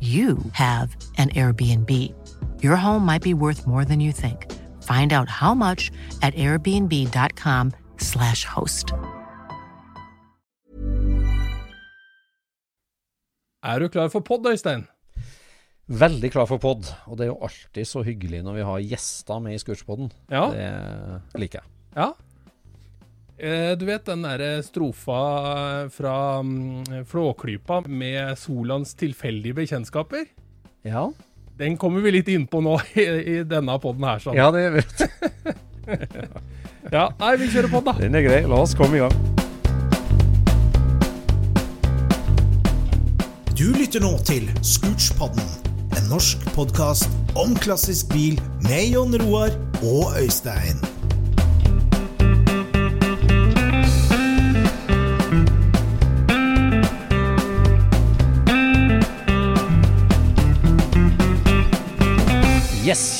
you have an Airbnb. Your home might be worth more than you think. Find out how much at airbnb.com/slash host. Er du klar for pod, Øystein? Veldig klar for pod, og det er jo alltid så hyggelig når vi har gjester med i Scootspodden. Ja. Det liker jeg. Ja. Eh, du vet den derre strofa fra mm, Flåklypa med Solans tilfeldige bekjentskaper? Ja, Den kommer vi litt innpå nå i, i denne poden her. Sånn. ja det vet du. Ja, Nei, vi kjører på, da. Den er grei. La oss komme i gang. Du lytter nå til Scootspodden, en norsk podkast om klassisk bil med Jon Roar og Øystein.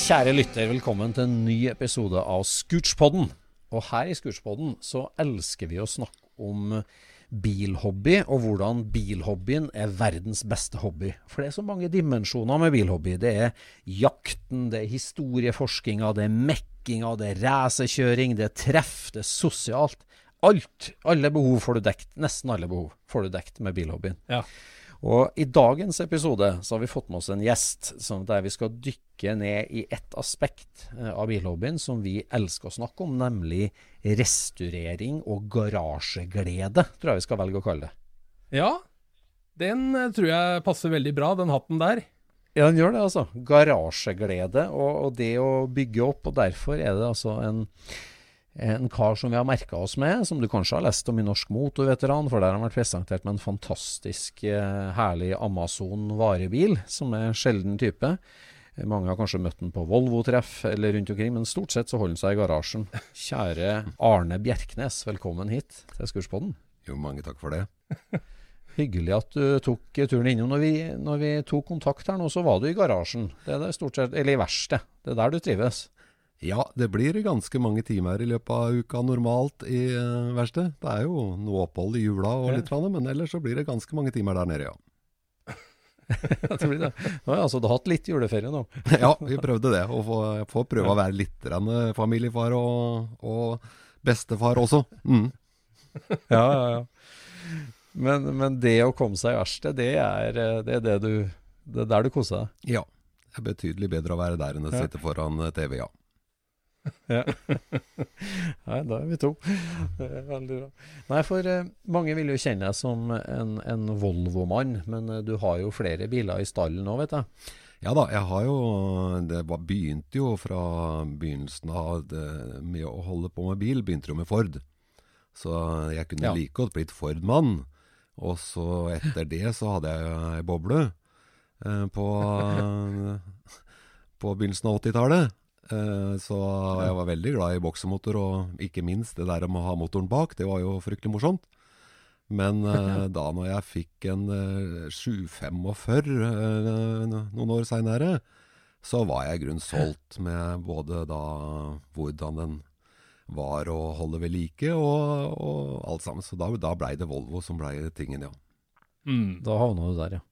Kjære lytter, velkommen til en ny episode av Scootspodden. Og her i Scootspodden så elsker vi å snakke om bilhobby, og hvordan bilhobbyen er verdens beste hobby. For det er så mange dimensjoner med bilhobby. Det er jakten, det er historieforskinga, det er mekkinga, det er racerkjøring, det er treff, det er sosialt. Alt. Alle behov får du dekt. Nesten alle behov får du dekt med bilhobbyen. Ja. Og i dagens episode så har vi fått med oss en gjest sånn der vi skal dykke ned i ett aspekt eh, av bilhobbyen som vi elsker å snakke om, nemlig restaurering og garasjeglede, tror jeg vi skal velge å kalle det. Ja, den eh, tror jeg passer veldig bra, den hatten der. Ja, den gjør det, altså. Garasjeglede og, og det å bygge opp. Og derfor er det altså en, en kar som vi har merka oss med, som du kanskje har lest om i Norsk Motorveteran, for der har han vært presentert med en fantastisk eh, herlig Amazon varebil, som er sjelden type. Mange har kanskje møtt den på Volvo-treff eller rundt omkring, men stort sett så holder den seg i garasjen. Kjære Arne Bjerknes, velkommen hit til Skurspodden. Jo, mange takk for det. Hyggelig at du tok turen innom. Når vi, når vi tok kontakt her nå, så var du i garasjen. Det er det stort sett, eller i verkstedet. Det er der du trives. Ja, det blir ganske mange timer i løpet av uka normalt i uh, verkstedet. Det er jo noe opphold i jula og litt, grann, men ellers så blir det ganske mange timer der nede, ja. det blir det. Nå har jeg altså hatt litt juleferie nå. Ja, vi prøvde det. Å få, få prøve å være litt grann familiefar og, og bestefar også. Mm. Ja, ja, ja. Men, men det å komme seg i verkstedet, det er eh, det, er det du Det er der du koser deg? Ja. Det er betydelig bedre å være der enn å Ja. sitte foran eh, TV, ja. Ja. Nei, da er vi to. Veldig bra. Nei, for eh, mange vil jo kjenne deg som en, en Volvo-mann, men eh, du har jo flere biler i stallen nå, vet jeg. Ja da, jeg har jo Det var, begynte jo fra begynnelsen av det, med å holde på med bil. Begynte jo med Ford. Så jeg kunne Ja. like godt blitt Ford-mann. Og så etter det så hadde jeg ei boble eh, på, på begynnelsen av 80-tallet. Eh, så jeg var veldig glad i boksemotor, og ikke minst det der med å ha motoren bak. Det var jo fryktelig morsomt. Men eh, da når jeg fikk en eh, 745 eh, noen år seinere, så var jeg i grunnen solgt med både da hvordan den var å holde ved like, og, og alt sammen. Så da, da blei det Volvo som blei tingen, ja. Mm. Da havna du der, ja.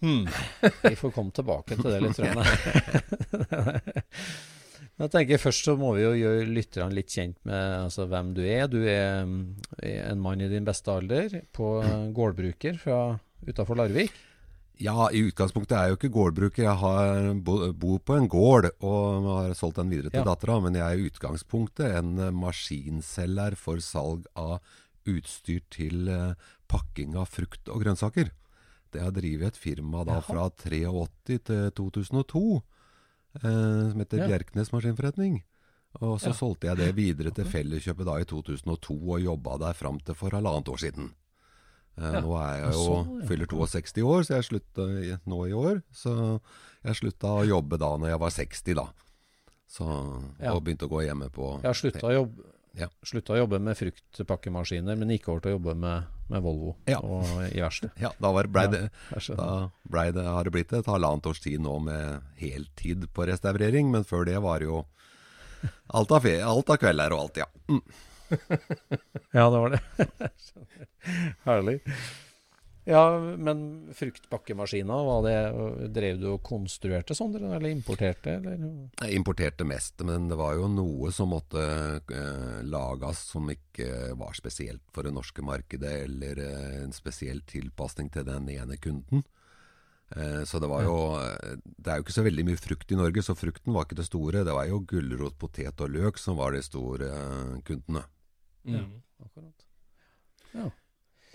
Hmm. Vi får komme tilbake til det litt, tror jeg. Jeg tenker Først så må vi jo gjøre lytterne litt kjent med altså, hvem du er. Du er mm, en mann i din beste alder, på gårdbruker fra utafor Larvik. Ja, i utgangspunktet er jeg jo ikke gårdbruker. Jeg har bo, bor på en gård og har solgt den videre til Ja. dattera. Men jeg er i utgangspunktet en eh, maskinselger for salg av utstyr til eh, pakking av frukt og grønnsaker. Det har drevet et firma da fra 83 til 2002 eh, som heter Ja. Bjerknes Maskinforretning. Og så Ja. solgte jeg det videre til Felleskjøpet da i 2002 og jobba der fram til for halvannet år siden. Eh, Ja. Nå er jeg jo så, fyller 62 år, så jeg slutta i- nå i år. Så jeg slutta å jobbe da når jeg var 60, da. Så. Og begynte å gå hjemme på Jeg har slutta å jobbe, Ja. slutta å jobbe med fruktpakkemaskiner, men gikk over til å jobbe med, med Volvo Ja. og i verksted. Ja, da Ja, det, jeg da ble det, har det blitt et halvannet års tid nå med heltid på restaurering. Men før det var det jo alt av, fe, alt av kvelder og alt, ja. Mm. Ja, det var det. Herlig. Ja, men fruktpakkemaskiner, var det, drev du og konstruerte sånn, eller importerte? Eller? Jeg importerte mest, men det var jo noe som måtte eh, lages som ikke var spesielt for det norske markedet, eller eh, en spesiell tilpasning til den ene kunden. Eh, så det var jo eh, Det er jo ikke så veldig mye frukt i Norge, så frukten var ikke det store. Det var jo gulrot, potet og løk som var de store eh, kundene. Mm. Akkurat.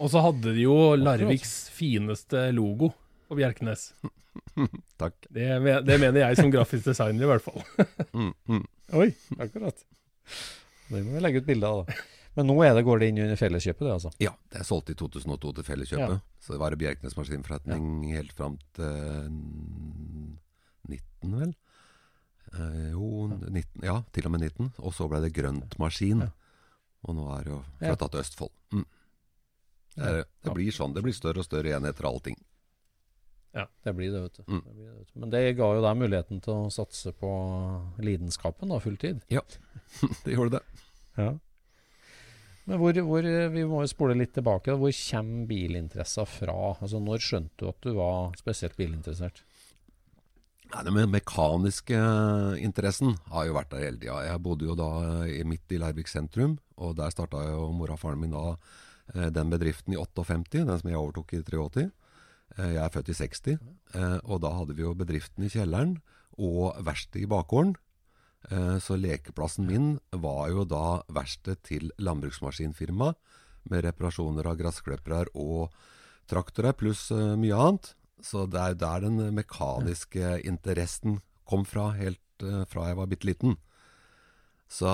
Og så hadde de jo Larviks fineste logo på Bjerknes. Takk. Det, det mener jeg som grafisk designer, i hvert fall. Mm, mm. Oi, akkurat. Det må vi legge ut bilde av, da. Men nå er det, går det inn under Felleskjøpet, det, altså? Ja, det er solgt i 2002 til Felleskjøpet. Ja. Så det var Bjerknes Maskinforretning helt fram til 19, vel? Eh, jo, 19, ja, til og med 19. Og så ble det Grønt Maskin. Ja. Og nå er det jo Ja. flytta til Østfold. Mm. Det, er, det blir sånn. Det blir større og større enheter av allting. Det blir det, vet du. Mm. Det blir det, vet du. Men det ga jo deg muligheten til å satse på lidenskapen, da, fulltid. Ja, Det gjorde det. Ja. Men hvor, hvor, vi må jo spole litt tilbake. da. Hvor kommer bilinteressa fra? Altså, Når skjønte du at du var spesielt bilinteressert? Nei, Den mekaniske interessen har jo vært der hele tida. Jeg bodde jo da midt i Leirvik sentrum, og der starta jo mora og faren min da eh, den bedriften i 58, den som jeg overtok i 83. Eh, Jeg er født i 60, eh, og da hadde vi jo bedriften i kjelleren og verkstedet i bakgården. Eh, Så lekeplassen min var jo da verkstedet til landbruksmaskinfirma, med reparasjoner av gressklippere og traktorer, pluss eh, mye annet. Så det er jo der den mekaniske interessen kom fra, helt eh, fra jeg var bitte liten. Så,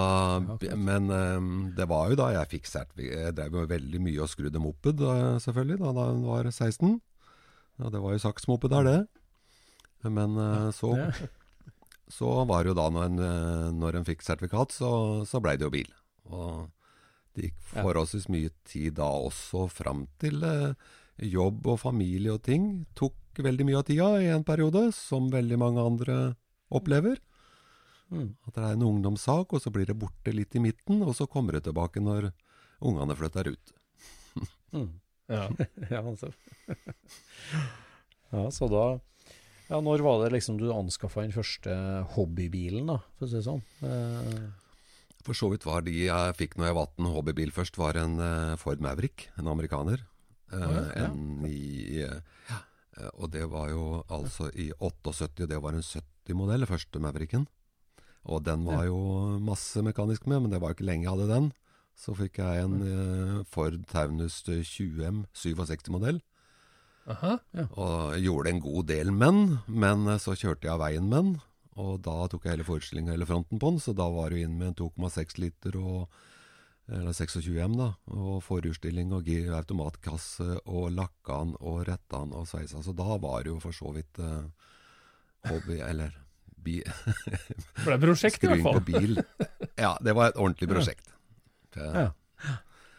men eh, det var jo da jeg fikk sertifikat Jeg drev jo veldig mye og skrudde moped, selvfølgelig, da, da jeg var 16. Ja, det var jo saksmoped er det. Men eh, så, så var det jo da når en, eh, når en fikk sertifikat, så, så blei det jo bil. Og det gikk forholdsvis mye tid da også fram til eh, jobb og familie og ting. Tok veldig mye av tida i en periode, som veldig mange andre opplever. Mm. At det er en ungdomssak, og så blir det borte litt i midten, og så kommer det tilbake når ungene flytter ut. Mm. Ja. Ja, altså. ja, så da Ja, når var det liksom du anskaffa den første hobbybilen, da, for å si det sånn? Eh, For så vidt var de jeg fikk når jeg var 18 hobbybil først, var en eh, Ford Maverick, en amerikaner. Eh, ja, ja. en i, eh, eh, og det var jo altså i 78, og det var en 70-modell, første Mavericken. Og den var jo masse mekanisk med, men det var jo ikke lenge jeg hadde den. Så fikk jeg en eh, Ford Taunus 20M 67-modell. Aha. Og gjorde en god del menn, men eh, så kjørte jeg av veien med den. Og da tok jeg hele forestillinga eller fronten på den, så da var du inn med en 2,6 liter og eller 26 M, da. Og forhjulsstilling og gir, automatkasse og lakka den og retta den og sveisa. Så da var det jo for så vidt eh, hobby, eller bi, For det er prosjekt, i skruing fall. på bil. Ja, det var et ordentlig prosjekt. Ja. Ja.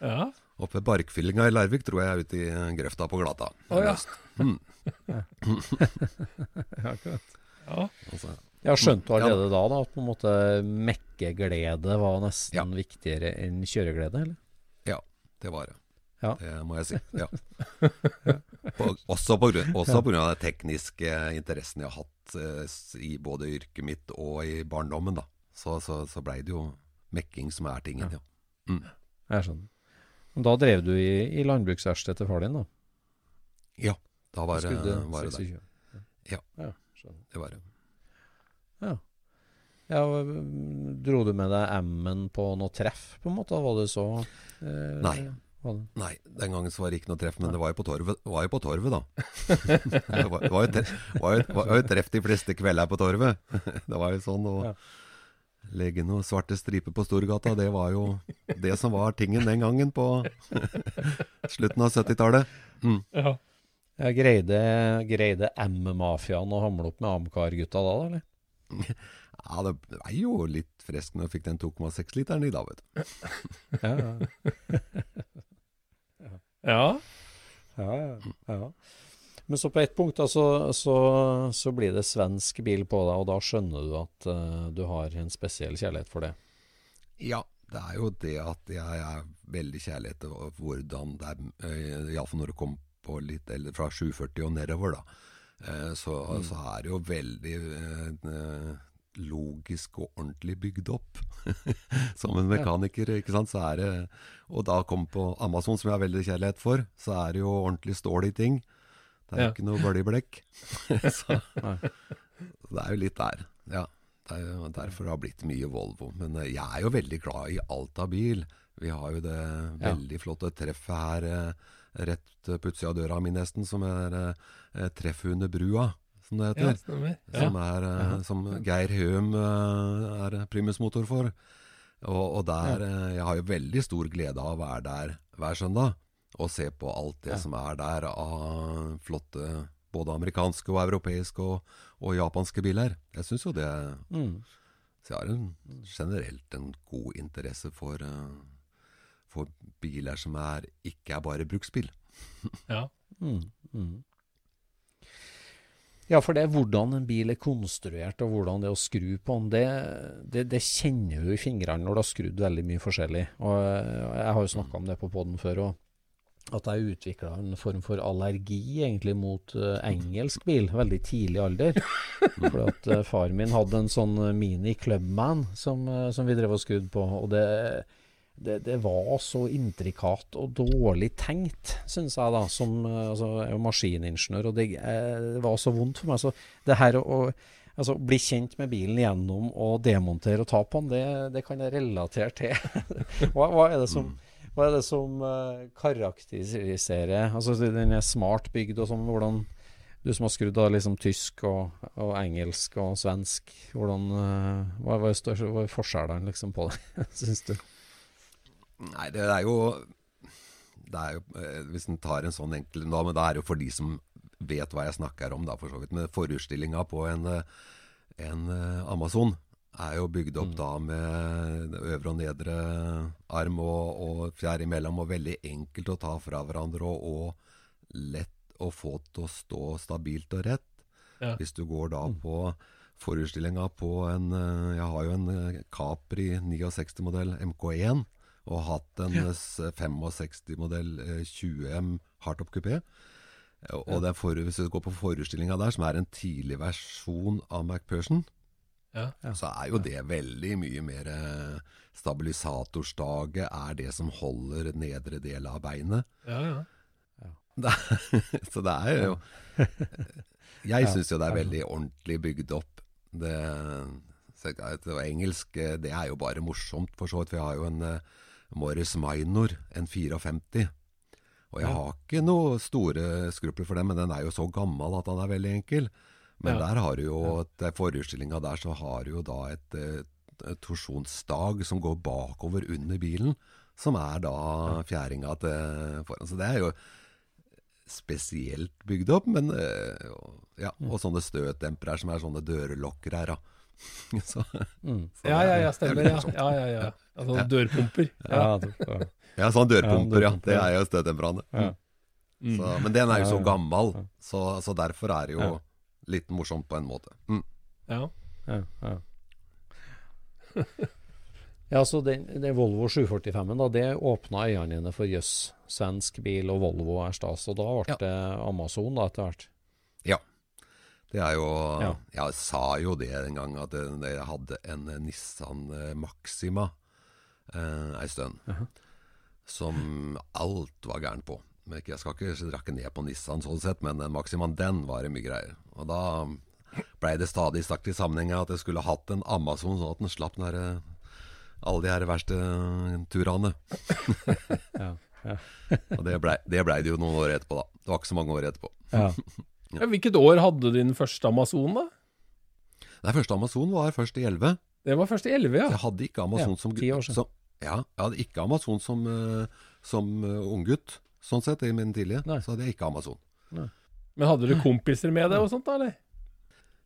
Ja. Oppe ved Barkfyllinga i Larvik tror jeg er ute i grøfta på Glata. Å, ja. Mm. Ja. Altså, Jeg skjønte du allerede da, da at på en måte mekkeglede var nesten Ja. viktigere enn kjøreglede, eller? ja, det var det. Ja. Det må jeg si. Ja. På, også på grunn, også på grunn av den tekniske interessen jeg har hatt i både yrket mitt og i barndommen. da. Så, så, så blei det jo mekking som er tingen, ja. Jeg skjønner. Da drev du i, i landbruksverkstedet til far din, da? Ja, da var det, Skudde var det det. 26. Ja. ja det, var det. Ja. ja mm, dro du med deg M-en på noe treff, på en måte? Var det så eh, Nei. Var det? Nei, den gangen så var det ikke noe treff, men det var jo på torvet, var jo på torvet da. det var, var, jo, treff, var, jo, var jo treff de fleste kvelder på torvet. det var jo sånn å Ja. legge noen svarte striper på Storgata, det var jo det som var tingen den gangen på slutten av 70-tallet. Mm. Ja. Jeg greide, greide M-mafiaen å hamle opp med Amcar-gutta da, da, eller? Ja, det var jo litt fresk når jeg fikk den 2,6-literen i dag, vet du. Ja, ja. Ja. Ja, ja. Men så på ett punkt da, så, så, så blir det svensk bil på deg, og da skjønner du at uh, du har en spesiell kjærlighet for det. Ja, det er jo det at jeg er veldig kjærlighet til hvordan det er, uh, iallfall når det kommer på litt eller fra 740 og nedover, da. Eh, så, så er det jo veldig eh, logisk og ordentlig bygd opp. Som en mekaniker, ikke sant. Så er det Og da kom på Amazon, som jeg har veldig kjærlighet for, så er det jo ordentlig stål i ting. Det er jo Ja. ikke noe bøljeblekk. så det er jo litt der. Ja. Det er jo derfor det har blitt mye Volvo. Men eh, jeg er jo veldig glad i alt av bil. Vi har jo det veldig flotte treffet her eh, rett på utsida av døra mi nesten, som er eh, treffet under brua, som det heter. Ja. Som, er, eh, som Geir Høum eh, er primusmotor for. Og, og der eh, Jeg har jo veldig stor glede av å være der hver søndag og se på alt det Ja. som er der av flotte både amerikanske og europeiske og, og japanske biler. Jeg syns jo det Mm. Så jeg har en, generelt en god interesse for, for biler som er, ikke er bare bruksbil. Ja. Mm. Mm. Ja, for det er hvordan en bil er konstruert, og hvordan det er å skru på den, det, det, det kjenner du i fingrene når du har skrudd veldig mye forskjellig. Og Jeg har jo snakka om det på poden før, òg. at jeg utvikla en form for allergi egentlig mot eh, engelsk bil veldig tidlig alder. For at eh, far min hadde en sånn mini Clubman som, eh, som vi drev og skrudde på, og det det, det var så intrikat og dårlig tenkt, syns jeg, da. Som eh, altså, jeg er jo maskiningeniør, og det, eh, det var så vondt for meg. Så det her å altså, bli kjent med bilen gjennom å demontere og ta på den, det, det kan jeg relatere til. hva, hva er det som, hva er det som uh, karakteriserer Altså, den er smart bygd og sånn. Hvordan Du som har skrudd av liksom tysk og, og engelsk og svensk, hvordan eh, Hva, hva er, større, hva er forskjellene liksom på det, syns du? Nei, det er jo det er jo, eh, Hvis en tar en sånn enkel da, men det er jo for de som vet hva jeg snakker om, da, for så vidt. Men forutstillinga på en, eh, en eh, Amazon er jo bygd opp da med øvre og nedre arm og, og fjær imellom, og veldig enkelt å ta fra hverandre og, og lett å få til å stå stabilt og rett. Ja. Hvis du går da på forutstillinga på en Jeg har jo en Capri 69-modell MK1 og hatt en ja. 65-modell eh, 20M hardtop kupé. Og og den for, hvis du går på forestillinga der, som er en tidlig versjon av MacPherson, Ja. så er jo det veldig mye mer stabilisatorstage, Stabilisatorstaget er det som holder nedre del av beinet. Ja, ja. Det, så det er jo Jeg syns jo det er veldig ordentlig bygd opp. Det, så det engelsk eh, det er jo bare morsomt, for så vidt. For jeg har jo en eh, Morris Minor, en 54. Og jeg har ikke noe store skrupler for den, men den er jo så gammel at den er veldig enkel. Men Ja. der har du jo, til forutstillinga der, så har du jo da et, eh, et torsjonsstag som går bakover under bilen, som er da fjæringa til foran. Så det er jo spesielt bygd opp, men eh, ja, Og sånne støtdempere som er sånne dørlokker her, da. så, Mm. så Ja, ja, ja, er stemmer. Ja, ja, ja, ja. Altså dørpumper. Ja. Ja, ja. Ja, sånn dørpumper, ja. Det er jo støttemperane. Ja. Mm. Så, men den er jo så gammel, så, så derfor er det jo litt morsomt på en måte. Mm. Ja. Ja, ja. ja, så den, den Volvo 745-en, da, det åpna øynene dine for jøss, svensk bil og Volvo er stas. Og da ble Ja. det Amazon da etter hvert. Ja. Det er jo Ja. Jeg sa jo det en gang, at jeg jeg hadde en Nissan eh, Maxima eh, ei stund. Som alt var gærent på. Men Jeg skal ikke rakke ned på Nissan sånn sett, men den Maximaen, den var det mye greier. Og da blei det stadig sagt i sammenhengen at jeg skulle hatt en Amazon, sånn at den slapp den eh, alle de her verste eh, turene. Ja, ja. Og det blei det ble det jo noen år etterpå, da. Det var ikke så mange år etterpå. Ja. Ja, Hvilket år hadde du din første Amazon, da? Nei, første Amazon var først i 11. Det var først i 11, ja. Så jeg hadde ikke Amazon Ja, som som, Ja, jeg hadde ikke Amazon som, uh, som uh, unggutt. Sånn sett, i min tidlige. Nei. Så hadde jeg ikke Amazon. Men hadde du kompiser med deg og sånt, da, eller?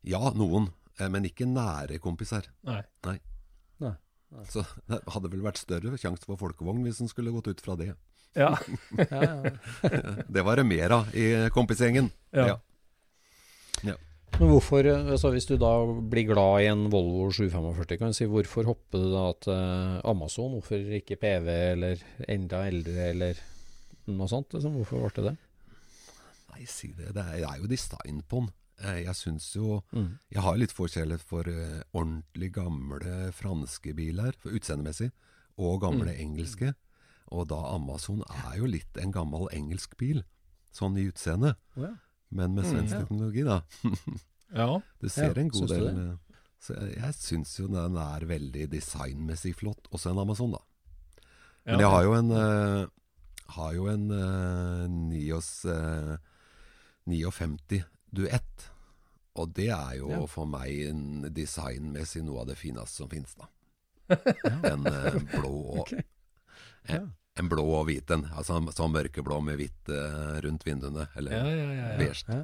Ja, noen. eh, Men ikke nære kompiser. Nei. Nei. Så det hadde vel vært større sjanse for folkevogn hvis en skulle gått ut fra det. Ja. Ja, ja. Det var det mer av i kompisgjengen. Ja. Men hvorfor, eh, altså hvis du da blir glad i en Volvo 745, kan du si, hvorfor hopper du da til Amazon? Hvorfor ikke PV eller enda eldre eller noe sånt? Liksom? Hvorfor ble det det? Nei, si det. Det er, det er jo design på den. Eh, Jeg syns jo Mm. Jeg har litt forskjellighet for uh, ordentlig gamle franske biler, utseendemessig, og gamle Mm. engelske. Og da Amazon er jo litt en gammel engelsk bil, sånn i utseende. Ja. Men med svensk ja. teknologi, da. ja. Du ser Ja, en god del det? eh, Så jeg, jeg syns jo den er veldig designmessig flott, også en Amazon, da. Men jeg har jo en uh, Har jo en uh, Nios uh, 59 Duett. Og det er jo Ja. for meg en designmessig noe av det fineste som finnes, da. En uh, blå og Ok. en, en blå og hvit en. Altså sånn mørkeblå med hvitt uh, rundt vinduene. Eller Ja, ja, ja, ja. beige. Ja.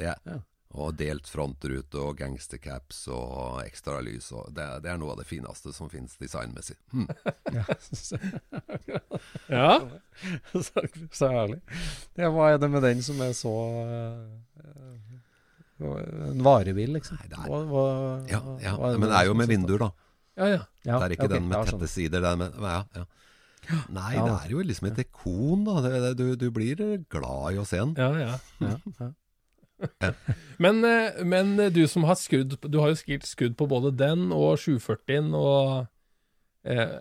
Det er, Og delt frontrute og gangstercaps og ekstra lys. Og det, det er noe av det fineste som fins designmessig. Hmm. Ja. Ja. så, herlig. Ja, hva er det med den som er så uh, En varebil, liksom? Nei, det er- Hva, hva, Ja, ja. hva Men det er jo med vinduer, da. ja, ja. Ja, det er ikke okay, den med tette sider. er med, ja, ja. Nei, det er jo liksom et ikon, da. Du, du blir glad i å se den. ja, ja. Ja, ja. Men, eh, men du som har skudd Du har jo skilt skudd på både den og 740-en, og eh,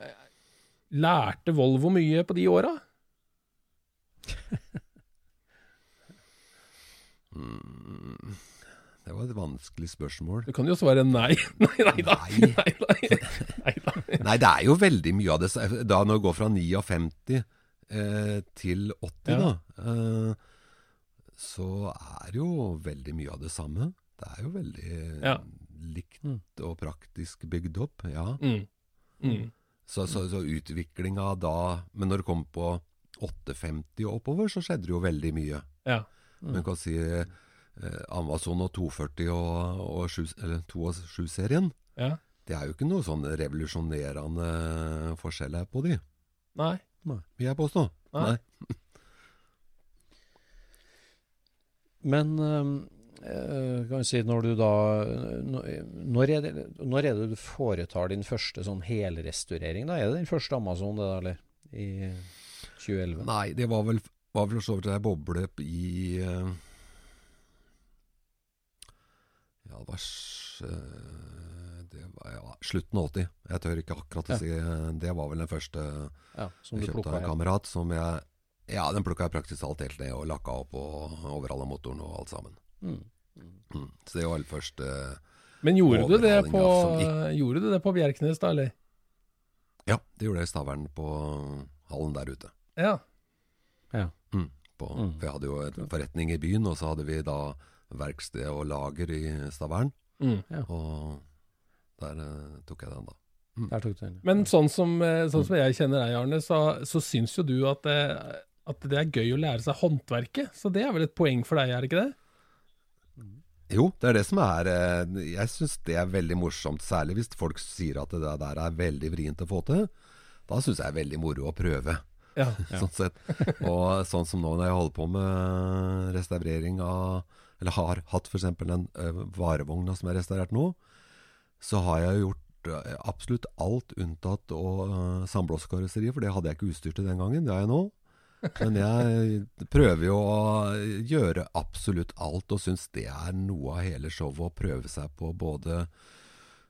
Lærte Volvo mye på de åra? Mm, det var et vanskelig spørsmål. Du kan jo svare nei. Nei, nei da. Nei. Nei, nei. nei da. Nei, det er jo veldig mye av det Da Når det går fra 59 eh, til 80, Ja. da, eh, så er jo veldig mye av det samme. Det er jo veldig Ja. likt Mm. og praktisk bygd opp. Ja. Mm. Mm. Så, så, så utviklinga da Men når det kom på 850 og oppover, så skjedde det jo veldig mye. Ja. Man kan si Amazon og 240 og, og 7 eller 207-serien. ja. Det er jo ikke noe sånn revolusjonerende forskjell her på de, Nei. vil jeg påstå. Nei. Nei. Men øh, kan vi si, når du da når er, det, når er det du foretar din første sånn helrestaurering? da? Er det din første Amazon, det da, eller? I 2011? Nei, det var vel var vel så vidt ei boble i eh, Ja, det var, eh, det var ja, slutten av 80. Jeg tør ikke akkurat å si eh, Det var vel den første Ja, som jeg kjøpte av en kamerat som jeg Ja, den plukka jeg praktisk talt helt ned og lakka opp og overhalla motoren og alt sammen. Mm. Mm. Så det var vel første Men gjorde du det på, gjorde du det på Bjerknes, da, eller? Ja, det gjorde jeg i Stavern på hallen der ute. Ja. Mm. På, Mm. For jeg hadde jo en forretning i byen, og så hadde vi da verksted og lager i Stavern. Mm. Og der uh, tok jeg den, da. Der tok du den. Men sånn som, eh, sånn som jeg kjenner deg, Arne, så, så syns jo du at det, at det er gøy å lære seg håndverket. Så det er vel et poeng for deg, er det ikke det? Jo, det er det som er eh, Jeg syns det er veldig morsomt, særlig hvis folk sier at det der er veldig vrient å få til. Da syns jeg det er veldig moro å prøve. Ja. sånn sett. Og sånn som nå når jeg holder på med restaurering av Eller har hatt f.eks. den uh, varevogna som er restaurert nå, så har jeg gjort uh, absolutt alt unntatt å uh, sandblåskarosseri, for det hadde jeg ikke utstyr til den gangen. Det har jeg nå. Men jeg prøver jo å gjøre absolutt alt, og syns det er noe av hele showet å prøve seg på både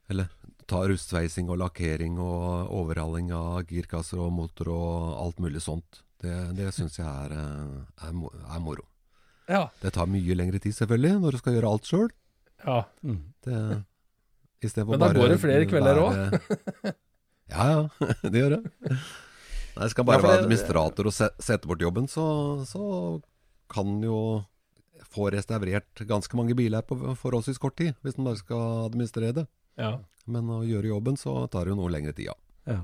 Eller ta rustsveising og lakkering og overhaling av girkasser og motor og alt mulig sånt. Det, det syns jeg er, er, er, moro. Ja. Det tar mye lengre tid, selvfølgelig, når du skal gjøre alt sjøl. ja. Mm. Men da går det flere kvelder være- ja, ja. Det gjør det. Nei, skal bare Ja, være administrator og sette bort jobben, så, så kan jo få restaurert ganske mange biler på forholdsvis kort tid, hvis en bare skal administrere det. ja. Men å gjøre jobben, så tar det jo noe lengre tid, ja. Ja.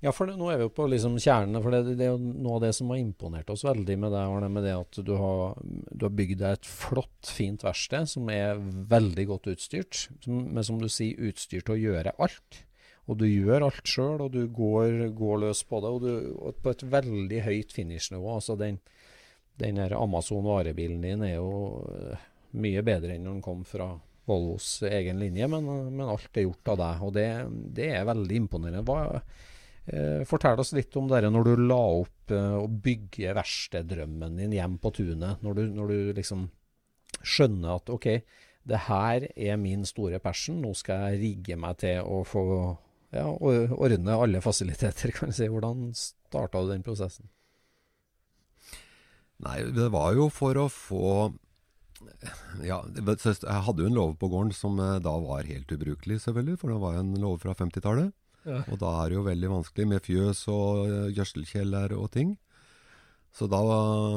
Ja, for nå er vi jo på liksom kjernen. For det, det er jo noe av det som har imponert oss veldig med deg, Arne, med det at du har, du har bygd deg et flott, fint verksted som er veldig godt utstyrt. Som, men som du sier, utstyrt til å gjøre alt. Og du gjør alt sjøl, og du går, går løs på det. Og du og på et veldig høyt finishnivå. Altså den, den Amazon varebilen din er jo eh, mye bedre enn når den kom fra Volvos egen linje, men, men alt er gjort av deg. Og det, det er veldig imponerende. Hva, fortell oss litt om det når du la opp å og bygge verkstedrømmen din hjem på tunet. Når du, når du liksom skjønner at OK, det her er min store passion. Nå skal jeg rigge meg til å få ja, or- ordne alle fasiliteter, kan du si. Hvordan starta du den prosessen? Nei, det var jo for å få Ja, jeg hadde jo en låve på gården som eh, da var helt ubrukelig, selvfølgelig, for det var en låve fra 50-tallet. Ja. Og da er det jo veldig vanskelig med fjøs og eh, gjødselkjeller og ting. Så da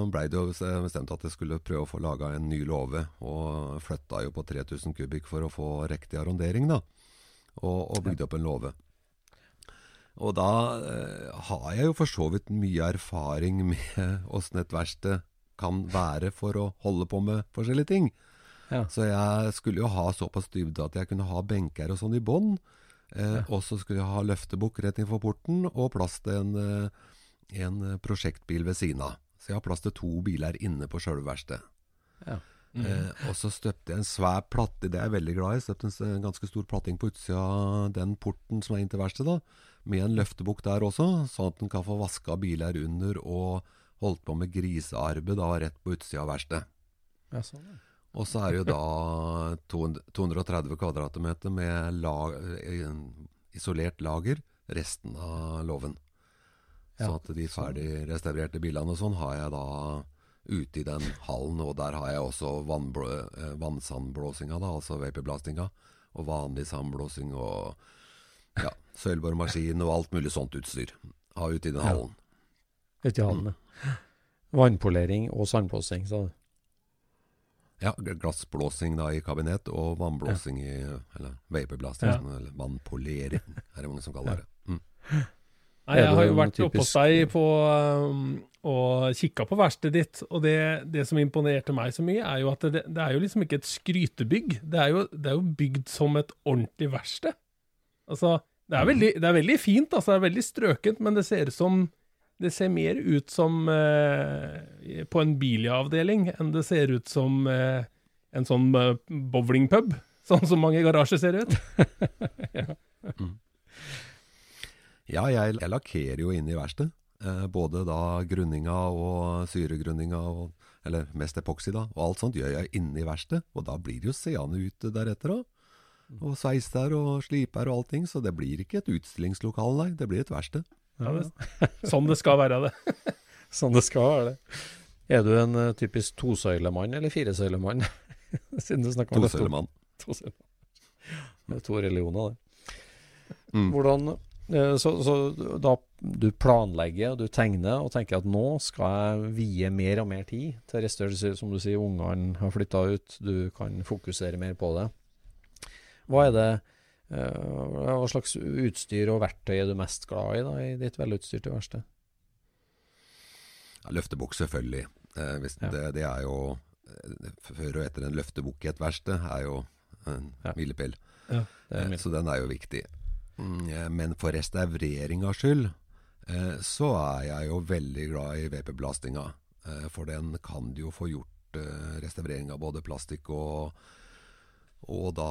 blei det jo bestemt at jeg skulle prøve å få laga en ny låve, og flytta jo på 3000 kubikk for å få riktig arrondering, da. Og, og bygde opp en låve. Og da eh, har jeg jo for så vidt mye erfaring med åssen et verksted kan være for å holde på med forskjellige ting. Ja. Så jeg skulle jo ha såpass dybde at jeg kunne ha benker og sånn i bånn. Eh, Og så skulle jeg ha løftebukk rett innenfor porten, og plass til en, eh, en eh, prosjektbil ved siden av. Så jeg har plass til to biler inne på sjølve verkstedet. Ja. Eh, og så støpte jeg en svær platte, det er jeg veldig glad i. Støpte en, ganske stor platting på utsida av den porten som er inn til verkstedet. Med en løftebukk der også, sånn at en kan få vaska biler under og holdt på med grisearbeid da rett på utsida av verkstedet. Ja, sånn, ja. Og så er det jo da 230 kvadratmeter med la, eh, isolert lager resten av låven. Ja, Så at de ferdig restaurerte bilene og sånn har jeg da ute i den hallen, og der har jeg også eh, vannsandblåsinga, da, altså vaperblastinga, og vanlig sandblåsing og ja, sølvboremaskin og alt mulig sånt utstyr. Har ute i den Ja. hallen. Ute i hallen, ja. Vannpolering og sandblåsing, sa du. Ja, gl- glassblåsing da i kabinett, og vannblåsing i Eller vaporblasting, Ja. sånn, eller vannpolering, er det mange som kaller det. Mm. Nei, jeg har jo vært oppe hos deg på, um, og kikka på verkstedet ditt, og det, det som imponerte meg så mye, er jo at det, det er jo liksom ikke et skrytebygg. Det er jo, det er jo bygd som et ordentlig verksted. Altså, det er, veldig, det er veldig fint, altså, det er veldig strøkent, men det ser ut som det ser mer ut som eh, på en biljavdeling enn det ser ut som eh, en sånn eh, bowlingpub, sånn som mange garasjer ser ut. Ja, jeg, jeg lakkerer jo inne i verkstedet. Eh, både da grunninga og syregrunninga, og, eller mest epoksy da, og alt sånt gjør jeg inne i verkstedet. Og da blir det jo seende ut deretter òg. Og sveis der og slip her og allting, så det blir ikke et utstillingslokale, nei. Det blir et verksted. Ja, det, sånn det skal være, det. Sånn det skal være det. Er du en uh, typisk tosøylemann eller firesøylemann? Siden du snakker om Tosøylemann. Tosøylemann. Det er to religioner, det. Mm. Hvordan eh, så, så da du planlegger og du tegner og tenker at nå skal jeg vie mer og mer tid til restaurasjon, som du sier, ungene har flytta ut, du kan fokusere mer på det. Hva er det Hva slags utstyr og verktøy er du mest glad i da, i ditt velutstyrte verksted? Ja, løftebukk, selvfølgelig. Eh, Ja. det, det er jo eh, Før og etter en løftebukk i et verksted er jo en Ja. milepæl. Ja, Eh, Så den er jo viktig. Mm, eh, Men for restaureringas skyld, eh, så er jeg jo veldig glad i VP-blastinga. Eh, for den kan du jo få gjort eh, restaurering av både plastikk og og da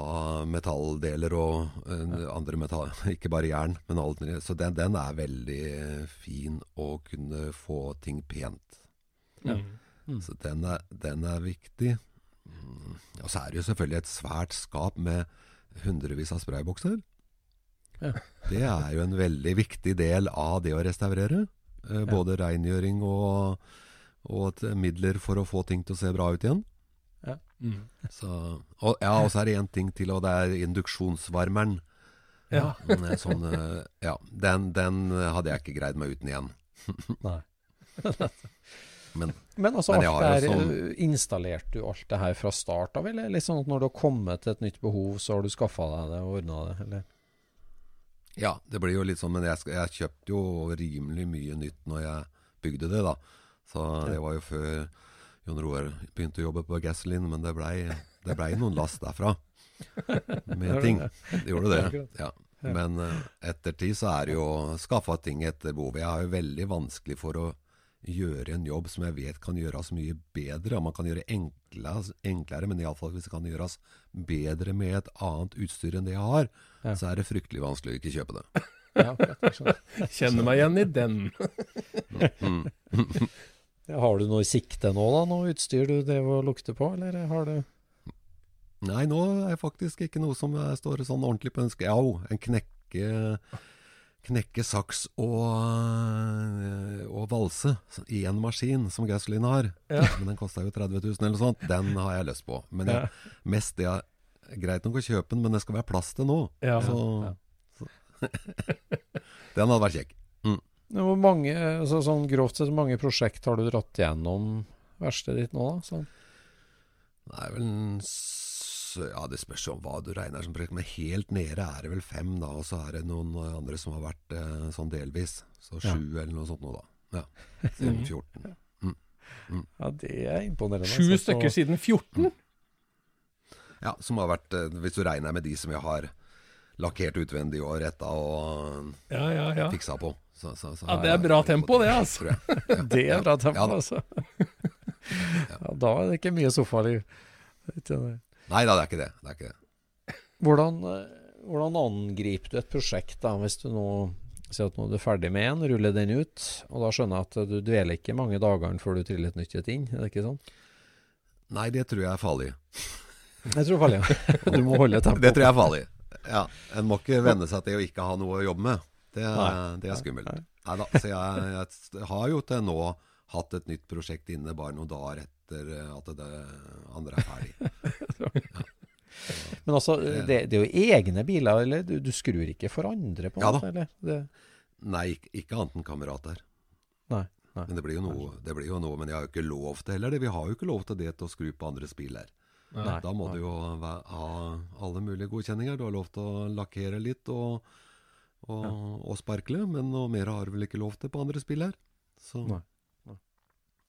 metalldeler og uh, andre metall Ikke bare jern, men alt. Så den, den, er veldig fin å kunne få ting pent. Ja. Mm. Så den er, den er viktig. Mm. Og så er det jo selvfølgelig et svært skap med hundrevis av spraybokser. Ja. Det er jo en veldig viktig del av det å restaurere. Uh, både ja. rengjøring og, og midler for å få ting til å se bra ut igjen. Ja. Mm. Så, og, ja, og så er det én ting til, og det er induksjonsvarmeren. Ja. sånn, ja den, den, hadde jeg ikke greid meg uten igjen. Nei. men, men altså, men alt det her, sånn, installerte du alt det her fra start av, eller litt sånn at når du har kommet til et nytt behov, så har du skaffa deg det og ordna det, eller? Ja, det blir jo litt sånn, men jeg, jeg kjøpte jo rimelig mye nytt når jeg bygde det, da. Så det var jo før Jon Roar begynte å jobbe på Gasoline, men det blei ble noen last derfra med ting. Det gjorde det. Ja. Men ettertid etter tid så er det jo skaffa ting etter behov. Jeg har jo veldig vanskelig for å gjøre en jobb som jeg vet kan gjøres mye bedre. Man kan gjøre enklere, enklere men iallfall hvis det kan gjøres bedre med et annet utstyr enn det jeg har, ja. så er det fryktelig vanskelig å ikke kjøpe det. Ja, Kjenner meg igjen i den. Har du noe i sikte nå, da? Noe utstyr du drev og lukter på, eller har du Nei, nå er faktisk ikke noe som står sånn ordentlig på ønsket. Ja, en knekke, knekke saks og, og valse i en maskin, som Gasoline har. Ja. Men den kosta jo 30 000 eller sånt. Den har jeg lyst på. Men jeg, mest det er greit nok å kjøpe den, men det skal være plass til nå. Ja. Så, så. den hadde vært kjekk. Mm. Hvor mange, altså, sånn grovt sett, hvor mange prosjekt har du dratt gjennom verkstedet ditt nå, da? Sånn. Er vel Ja, det spørs om hva du regner som prosjekt, men helt nede er det vel fem, da. Og så er det noen andre som har vært eh, sånn delvis. Så sju Ja. eller noe sånt nå, da. Ja. Siden 14. Ja, det er imponerende. Sju stykker så- stykker siden 14? Ja, som har vært eh, Hvis du regner med de som vi har lakkert utvendig og retta og Ja, ja, ja. fiksa på. Så, så, så Ja, det er bra tempo, det, altså. Ja. Det er bra tempo, altså. Ja, da er det ikke mye sofaliv. Nei da, det er ikke det. det, er ikke det. Hvordan, eh, hvordan angriper du et prosjekt da, hvis du nå sier at nå er du ferdig med en, ruller den ut, og da skjønner jeg at du dveler ikke mange dagene før du triller et nytt et inn, er det ikke sånn? Nei, det tror jeg er farlig. Jeg tror farlig, ja. Du må holde tempoet. Det tror jeg er farlig. Ja, En må ikke venne seg til å ikke ha noe å jobbe med. Det, Nei. det er skummelt. Nei. Nei da. Så jeg, jeg har jo til nå hatt et nytt prosjekt inne bare noen dager etter at det andre er ferdig. Men altså, det, det er jo egne biler, eller du, du skrur ikke for andre på Ja eller? Det, Nei, ikke, ikke annet enn kamerater. nei, nei. Men det blir jo noe, det blir jo noe. Men jeg har jo ikke lov til heller det. Vi har jo ikke lov til det til å skru på andres biler. Da må du jo ha alle mulige godkjenninger. Du har lov til å lakkere litt og, og, og sparkle, men noe mer har du vel ikke lov til på andre spill her. Så Nei.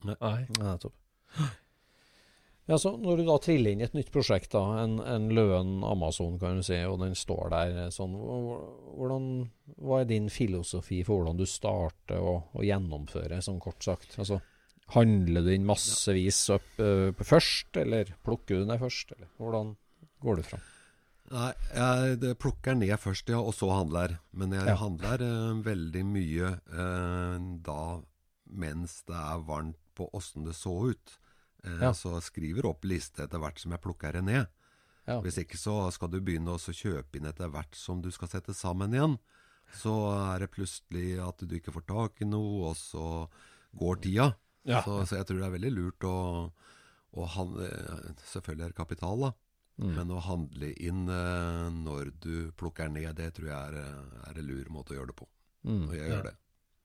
Nei. Ja, nettopp. Ja, så når du da triller inn i et nytt prosjekt, da, en, en Løen Amazon, kan du si, og den står der sånn, hvordan, hva er din filosofi for hvordan du starter og, og gjennomfører, sånn kort sagt? Altså, handler du inn massevis opp øh, først, eller plukker du ned først, eller hvordan går du fram? Nei, jeg plukker ned først, ja, og så handler. Men jeg Ja. handler eh, veldig mye eh, da mens det er varmt på åssen det så ut. Eh, Ja. Så skriver opp liste etter hvert som jeg plukker det ned. Ja. Hvis ikke så skal du begynne å kjøpe inn etter hvert som du skal sette sammen igjen. Så er det plutselig at du ikke får tak i noe, og så går tida. Så, så jeg tror det er veldig lurt å, å handle Selvfølgelig er det kapital, da. Mm. Men å handle inn eh, når du plukker ned, det tror jeg er, eh, er en lur måte å gjøre det på. Mm. Og jeg gjør det.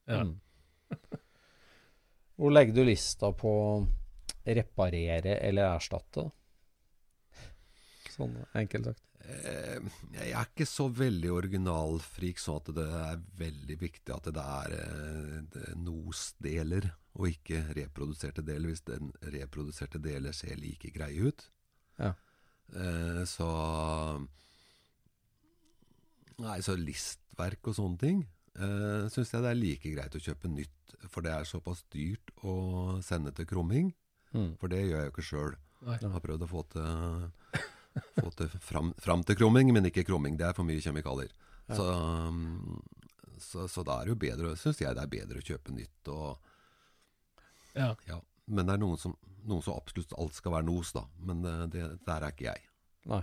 Ja. Mm. Hvor legger du lista på reparere eller erstatte? Sånn enkelt sagt. Eh, jeg er ikke så veldig originalfrik, sånn at det er veldig viktig at det er eh, NOS-deler og ikke reproduserte deler, hvis den reproduserte deler ser like greie ut. Ja. Eh, så Nei, så listverk og sånne ting. eh, syns jeg det er like greit å kjøpe nytt. For det er såpass dyrt å sende til krumming. Mm. For det gjør jeg jo ikke sjøl. Jeg har prøvd å få til, få til fram, fram til krumming, men ikke krumming. Det er for mye kjemikalier. Så, um, så, så da er det jo bedre, syns jeg det er bedre å kjøpe nytt. Og, Ja. ja. Men det er noen som, noen som absolutt alt skal være nos, da. Men eh, det, der er ikke jeg. Nei.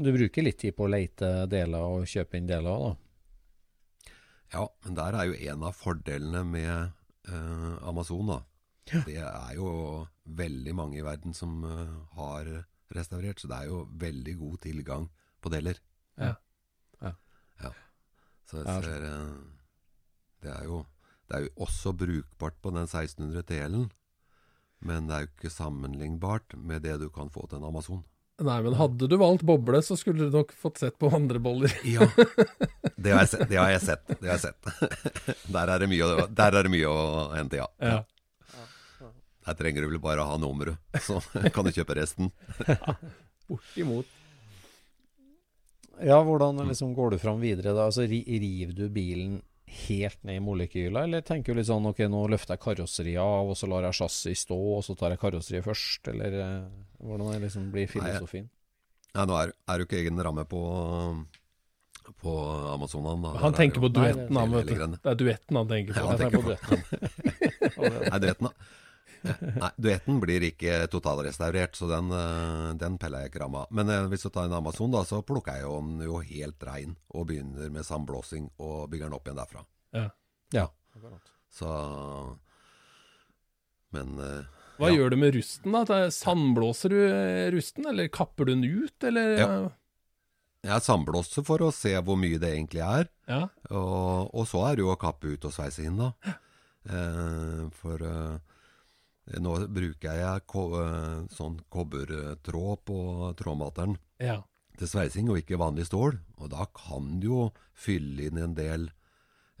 Du bruker litt tid på å lete deler og kjøpe inn deler òg, da? Ja, men der er jo en av fordelene med eh, Amazon, da. Det er jo veldig mange i verden som uh, har restaurert, så det er jo veldig god tilgang på deler. Ja. Ja. Ja. Så jeg ser uh, det, er jo, det er jo også brukbart på den 1600 TL-en, men det er jo ikke sammenlignbart med det du kan få til en Amazon. Nei, men hadde du valgt boble, så skulle du nok fått sett på andre boller. Ja, det har jeg sett. Det har jeg sett. Det har jeg sett. Der, er det mye, å- der er det mye å hente, ja. Ja. Der trenger du vel bare å ha nummeret, så kan du kjøpe resten. Bortimot. Ja, hvordan liksom går du fram videre da? Altså, river du bilen helt ned i molekyler, eller tenker du litt sånn ok, nå løfter jeg karosseriet av, og så lar jeg chassis stå, og så tar jeg karosseriet først, eller eh, hvordan det liksom blir filosofien? Ja, nå er er jo ikke egen ramme på, på Amazonen. Da. Han er tenker på duetten, han, vet du. Det er duetten han tenker på. Ja, han tenker tenker på duetten. Nei, duetten, da. Nei, duetten blir ikke totalrestaurert, så den, eh, den peller jeg ikke ramma. Men eh, hvis du tar en Amazon, da, så plukker jeg jo den jo helt rein og begynner med sandblåsing og bygger den opp igjen derfra. Ja. Ja. Så Men eh, Hva Ja. gjør du med rusten? da? Er- Sandblåser du rusten, eller kapper du den ut, eller? Ja. jeg sandblåser for å se hvor mye det egentlig er. Ja. Og, og så er det jo å kappe ut og sveise inn, da. Eh, for eh, nå bruker jeg ko eh, sånn kobbertråd på trådmateren ja. til sveising, og ikke vanlig stål. Og da kan du jo fylle inn en del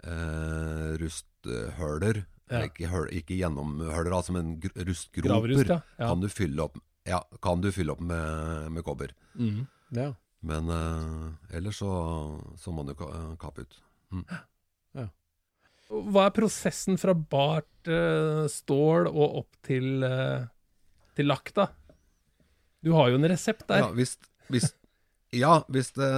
eh, rusthøler. Ja. Ikke, ikke gjennomhøler, altså, men rustgroper. Gravrust, ja. Kan du fylle opp, ja, kan du fylle opp med, med kobber. Mm. Ja. Men eh, ellers så, så må du ka- kappe ut. Hva er prosessen fra bart uh, stål og opp til, uh, til lakk, da? Du har jo en resept der. Ja, hvis, hvis, ja, hvis, det,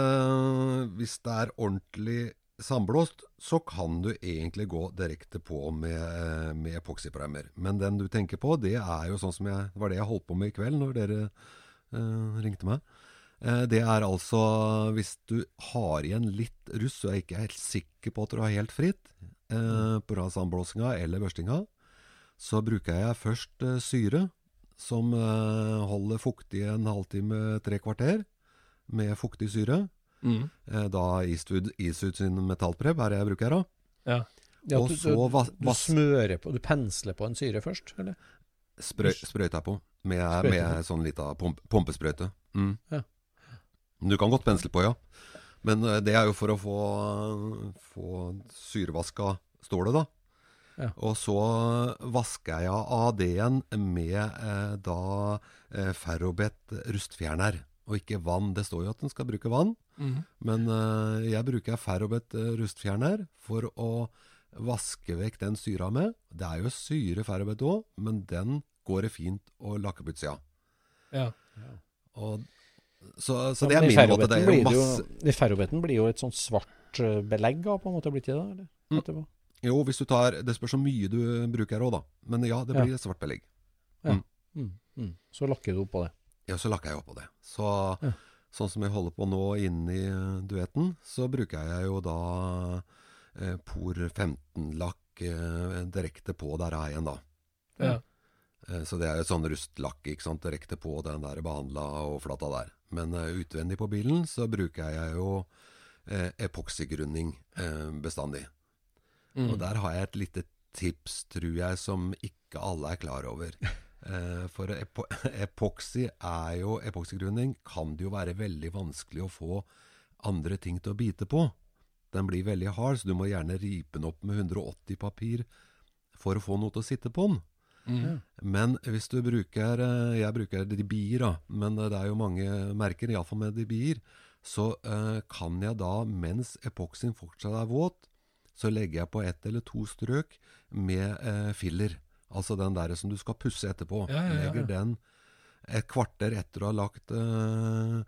hvis det er ordentlig sandblåst, så kan du egentlig gå direkte på med, med epoksyprimer. Men den du tenker på, det er jo sånn som jeg, var det jeg holdt på med i kveld når dere uh, ringte meg. Eh, det er altså hvis du har igjen litt russ, og er jeg ikke helt sikker på at du har helt fritt eh, pga. sandblåsinga eller børstinga, så bruker jeg først eh, syre som eh, holder fuktig en halvtime, tre kvarter, med fuktig syre. Mm. Eh, da Eastwood, Eastwood sin metallpreb er det jeg bruker da. Ja. Ja, Og du, så vas- du smører på Du pensler på en syre først, eller? Sprøy, sprøyter jeg på med, med sånn lita pump, pumpesprøyte. Mm. Ja. Du kan godt pensle på, ja. Men eh, det er jo for å få, få syrevaska stålet, da. Ja. Og så vasker jeg av det igjen med eh, da eh, ferrobet rustfjerner. Og ikke vann. Det står jo at en skal bruke vann. Mm. Men eh, jeg bruker ferrobet eh, rustfjerner for å vaske vekk den syra med. Det er jo syre ferrobet òg, men den går det fint å lakke på utsida. Ja. Og, så, så det Ja, er min måte. Det er jo masse jo- I ferrobeten blir jo et sånt svart eh, belegg av, på en måte, blitt det da? Eller? Mm. Jo, hvis du tar Det spørs så mye du bruker òg, da. Men ja, det Ja. blir et svart belegg. Mm, mm. Så lakker du oppå det. Ja, så lakker jeg oppå det. Så Ja. sånn som jeg holder på nå inni eh, duetten, så bruker jeg jo da eh, Por 15-lakk eh, direkte på der er igjen, da. Ja. Eh, Så det er jo sånn rustlakk, ikke sant, direkte på den der behandla flata der. Men eh, utvendig på bilen så bruker jeg jo eh, epoksygrunning eh, bestandig. Mm. Og der har jeg et lite tips, tror jeg, som ikke alle er klar over. Eh, for epo epoksy er jo Epoksygrunning kan det jo være veldig vanskelig å få andre ting til å bite på. Den blir veldig hard, så du må gjerne ripe den opp med 180 papir for å få noe til å sitte på den. Mhm. Men hvis du bruker eh, Jeg bruker Dibier, da, men det er jo mange merker, iallfall med Dibier. så eh, kan jeg da, mens epoksyen fortsatt er våt, så legger jeg på ett eller to strøk med eh, filler. Altså den der som du skal pusse etterpå. Ja, ja, ja, Legger den et kvarter etter å ha lagt eh,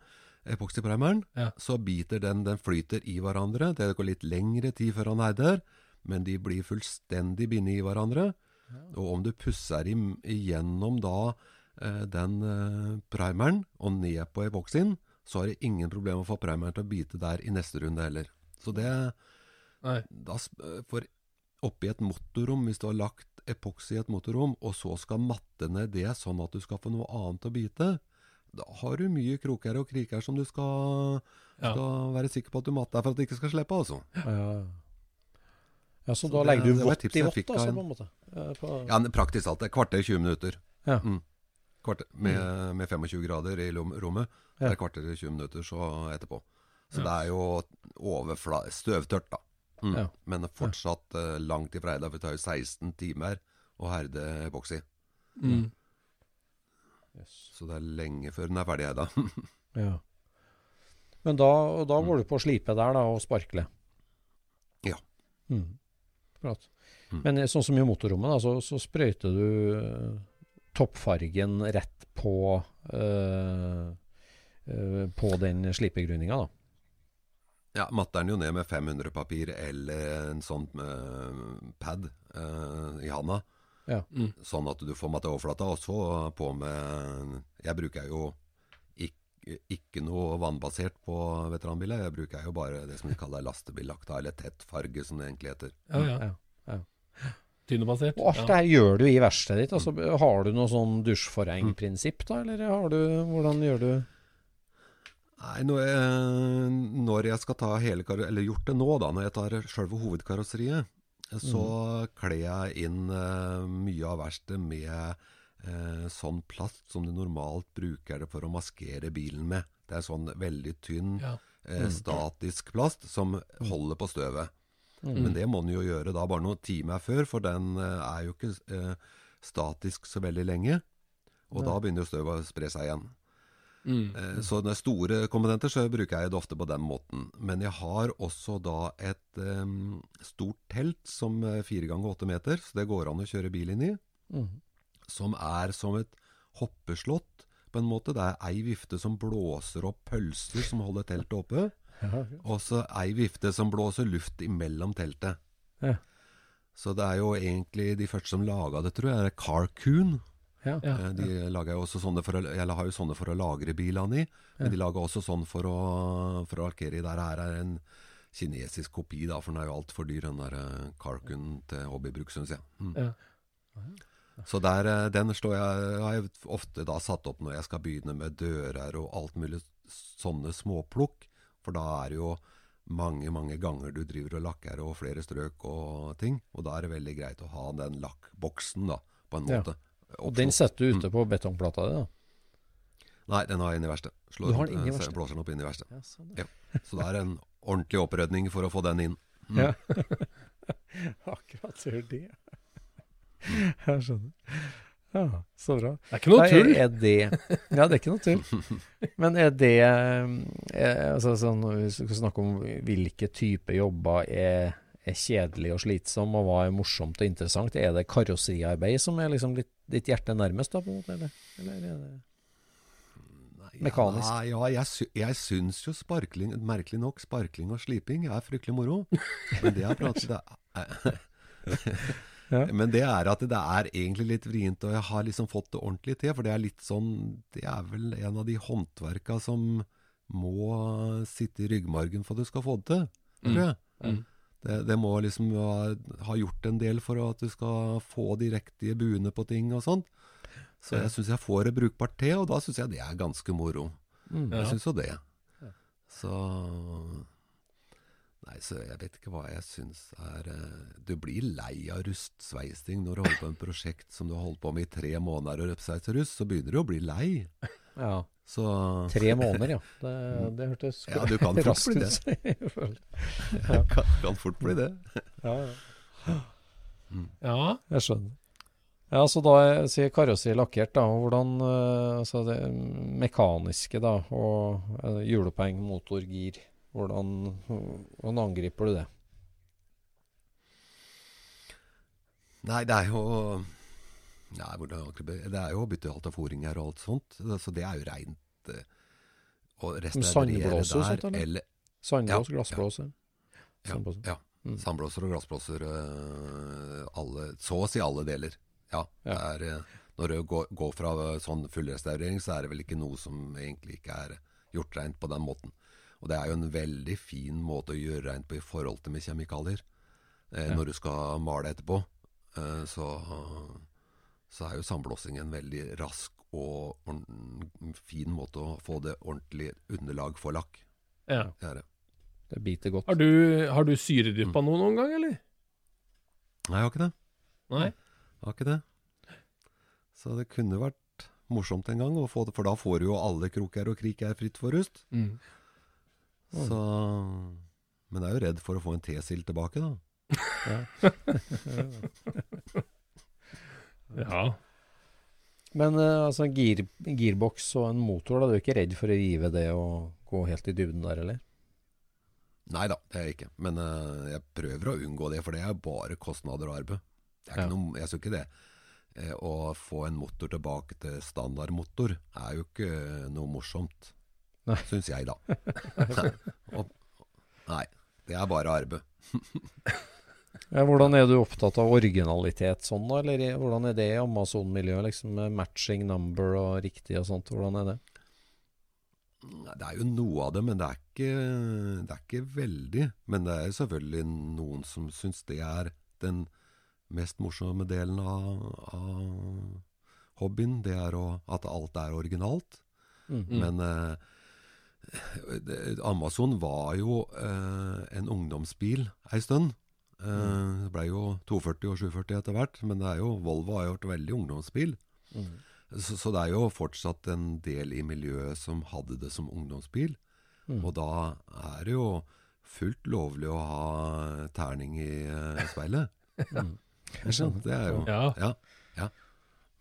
epoksyprimeren, Ja. så biter den, den flyter i hverandre. Det går litt lengre tid før han herder, men de blir fullstendig bindet i hverandre. Og om du pusser igjennom da eh, den eh, primeren og ned på epoksyen, så har du ingen problem å få primeren til å bite der i neste runde heller. Så det Nei. da, eh, For oppi et motorrom, hvis du har lagt epoksy i et motorrom, og så skal matte ned det sånn at du skal få noe annet å bite, da har du mye kroker og kriker som du skal, Ja. være sikker på at du matter for at det ikke skal slippe, altså. Ja, ja så, Så da det- legger du vått i vått, altså, på en måte? På, Ja, praktisk alt. Et kvarter, 20 minutter. Ja. Mm. Kvarter, med, med 25 grader i rommet. Ja. Det er kvarter til 20 minutter så etterpå. Så Ja. det er jo overfla støvtørt, da. Mm. Ja. Men fortsatt uh, langt ifra for det tar jo 16 timer å herde epoksy. Mm. Yes. Så det er lenge før den er ferdig herda. Ja. Men da, da går du på å slipe der da, og sparkle? Ja. Mm. Bra. Mm. Men eh, sånn som i motorrommet, da, så, så sprøyter du eh, toppfargen rett på øh, øh, på den slipegrunninga, da. Ja, matter den jo ned med 500 papir eller en sånn pad øh, i handa. Ja. Mm. Sånn at du får matte overflata. Og så på med Jeg bruker jo ikke, ikke noe vannbasert på veteranbiler. Jeg bruker jo bare det som de kaller lastebillagt, da, eller tettfarge, som det egentlig heter. Ja, ja. Tynnebasert. Og alt det her gjør du i verkstedet ditt. Altså, har du noe sånn dusjforheng-prinsipp, da? Eller har du, hvordan gjør du Nei, når jeg, når jeg skal ta hele kar Eller gjort det nå, da, når jeg tar sjølve hovedkarosseriet, så kler jeg inn uh, mye av verkstedet med eh, sånn plast som du normalt bruker det for å maskere bilen med. Det er sånn veldig tynn, Ja. eh, statisk plast som holder på støvet. Men det må den jo gjøre da bare noen timer før, for den eh, er jo ikke eh, statisk så veldig lenge. Og da begynner jo støvet å spre seg igjen. Mm. Eh, Så når det er store komponenter, så bruker jeg det ofte på den måten. Men jeg har også da et um, stort telt som er fire ganger åtte meter, så det går an å kjøre bil inn i. Mhm. Som er som et hoppeslott, på en måte. Det er ei vifte som blåser opp pølser som holder teltet oppe. Og så ei vifte som blåser luft imellom teltet. Ja. Så det er jo egentlig de første som laga det, tror jeg, er Carcoon. Ja. Ja. ja. De lager jo også sånne for å, eller har jo sånne for å lagre bilene i, men de lager også sånn for å, for å markere i. Der her er en kinesisk kopi, da, for den er jo altfor dyr, den der eh, Carcoon til hobbybruk, syns jeg. Mm. Ja. Så der, eh, den står jeg, har jeg ofte da satt opp når jeg skal begynne med dører og alt mulig sånne småplukk. For da er det jo mange, mange ganger du driver og lakker og flere strøk og ting. Og da er det veldig greit å ha den lakkboksen, da, på en Ja. måte. Og den setter du ute på betongplata di, da? Nei, den har jeg inne i verkstedet? Blåser den opp inn i verkstedet. Ja, sånn, Ja. Så det er en ordentlig opprydning for å få den inn. Mm. Ja. Akkurat gjør det. Jeg skjønner. Ja, så bra. Det er ikke noe tull. Er det, ja, det er ikke noe tull. Men er det er, altså, sånn, vi skal snakke om hvilke typer jobber er, er kjedelig og slitsom, og hva er morsomt og interessant, er det karosseriarbeid som er liksom litt, ditt hjerte nærmest? da, på en måte, eller? eller er det Mekanisk. Ja, ja jeg, sy jeg syns jo sparkling, merkelig nok, sparkling og sliping er fryktelig moro. Men det jeg prater det er, Ja. Men det er at det er egentlig litt vrient, og jeg har liksom fått det ordentlig til. For det er litt sånn Det er vel en av de håndverka som må sitte i ryggmargen for at du skal få det til, tror jeg. Mm. Det, det må liksom ha, ha gjort en del for at du skal få de riktige buene på ting og sånn. Så jeg syns jeg får det brukbart til, og da syns jeg det er ganske moro. Mm. Jeg syns jo det. Så Nei, så jeg vet ikke hva jeg syns er eh, Du blir lei av rustsveising når du holder på med et prosjekt som du har holdt på med i tre måneder og røpsveiser rust, så begynner du å bli lei. Ja. Så Tre måneder, ja. Det, det hørtes Ja, du kan fort bli bli ja. kan, kan fort bli det. ja, ja. Ja. Jeg skjønner. Ja, så da er- sier karosseri lakkert, da. Hvordan eh, altså det mekaniske, da, og eh, hjuloppheng, motor, gir. Hvordan, hvordan angriper du det? Nei, det er jo Nei, Det er jo å bytte alt av foringer og alt sånt. Så det er jo reint eh, å restaurere der. eller? Sandblås, Ja, glassblåser? Ja, Sandblåser. ja. Mm. Sandblåser og glassblåser. øh, alle, så å si alle deler. Ja. Ja. Det er, øh, når du går, går fra øh, sånn fullrestaurering, så er det vel ikke noe som egentlig ikke er gjort rent på den måten. Og det er jo en veldig fin måte å gjøre rent på i forhold til med kjemikalier. Eh, Ja. Når du skal male etterpå, eh, så, så er jo sandblåsing en veldig rask og fin måte å få det ordentlig underlag for lakk. Ja. Det er det. Det biter godt. Har du, har du syredyppa Mm. noe noen gang, eller? Nei, jeg har ikke det. Nei? Jeg Har ikke det. Så det kunne vært morsomt en gang, å få det, for da får du jo alle kroker og kriker fritt for rust. Mm. Så Men jeg er jo redd for å få en T-sild tilbake, da. Ja. Men eh, altså, gir, girboks og en motor, da, du er ikke redd for å rive det og gå helt i dybden der, eller? Nei da, det er jeg ikke. Men uh, jeg prøver å unngå det, for det er bare kostnader og arbeid. Det er ikke Ja. noe, jeg synes ikke det. Eh, å få en motor tilbake til standardmotor er jo ikke noe morsomt. Syns jeg, da. Og, nei. Det er bare arbeid. Ja, hvordan er du opptatt av originalitet sånn, da? Eller hvordan er det i Amazon-miljøet? Liksom med matching number og riktig og sånt. Hvordan er det? Det er jo noe av det, men det er ikke, det er ikke veldig. Men det er selvfølgelig noen som syns det er den mest morsomme delen av, av hobbyen. Det er å, at alt er originalt. Mm. Men eh, Amazon var jo eh, en ungdomsbil ei stund. Eh, Det blei jo 240 og 740 etter hvert, men det er jo, Volvo har jo vært veldig ungdomsbil. Mm. Så, så det er jo fortsatt en del i miljøet som hadde det som ungdomsbil. Mm. Og da er det jo fullt lovlig å ha terning i eh, speilet. Ja, jeg skjønner Det er jo Ja. ja, ja.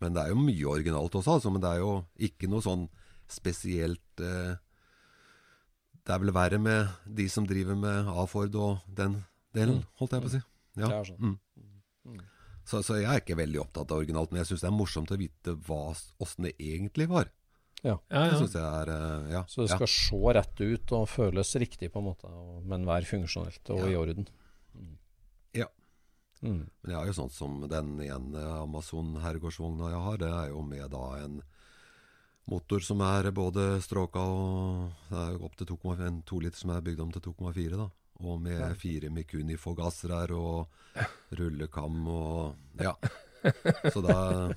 Men det er jo mye originalt også, altså. Men det er jo ikke noe sånn spesielt eh, Det er vel verre med de som driver med A-Ford og den delen, Mm. holdt jeg på å si. Ja. Det er sånn. Mm. Så, så jeg er ikke veldig opptatt av originalt, men jeg syns det er morsomt å vite åssen det egentlig var. Ja, Ja, ja. Det jeg er eh, Ja. Så det skal se rett ut og føles riktig, på en måte, men være funksjonelt og Ja. i orden. Mm. Ja. Mm. Men jeg har jo sånn som den ene Amazon-herregårdsvogna jeg har, det er jo med da en motor som er både stråka og Det er jo opp til 2,5 en toliter som er bygd om til 2,4, da. Og med Ja. fire Mikuni-forgassere og rullekam og Ja. Så da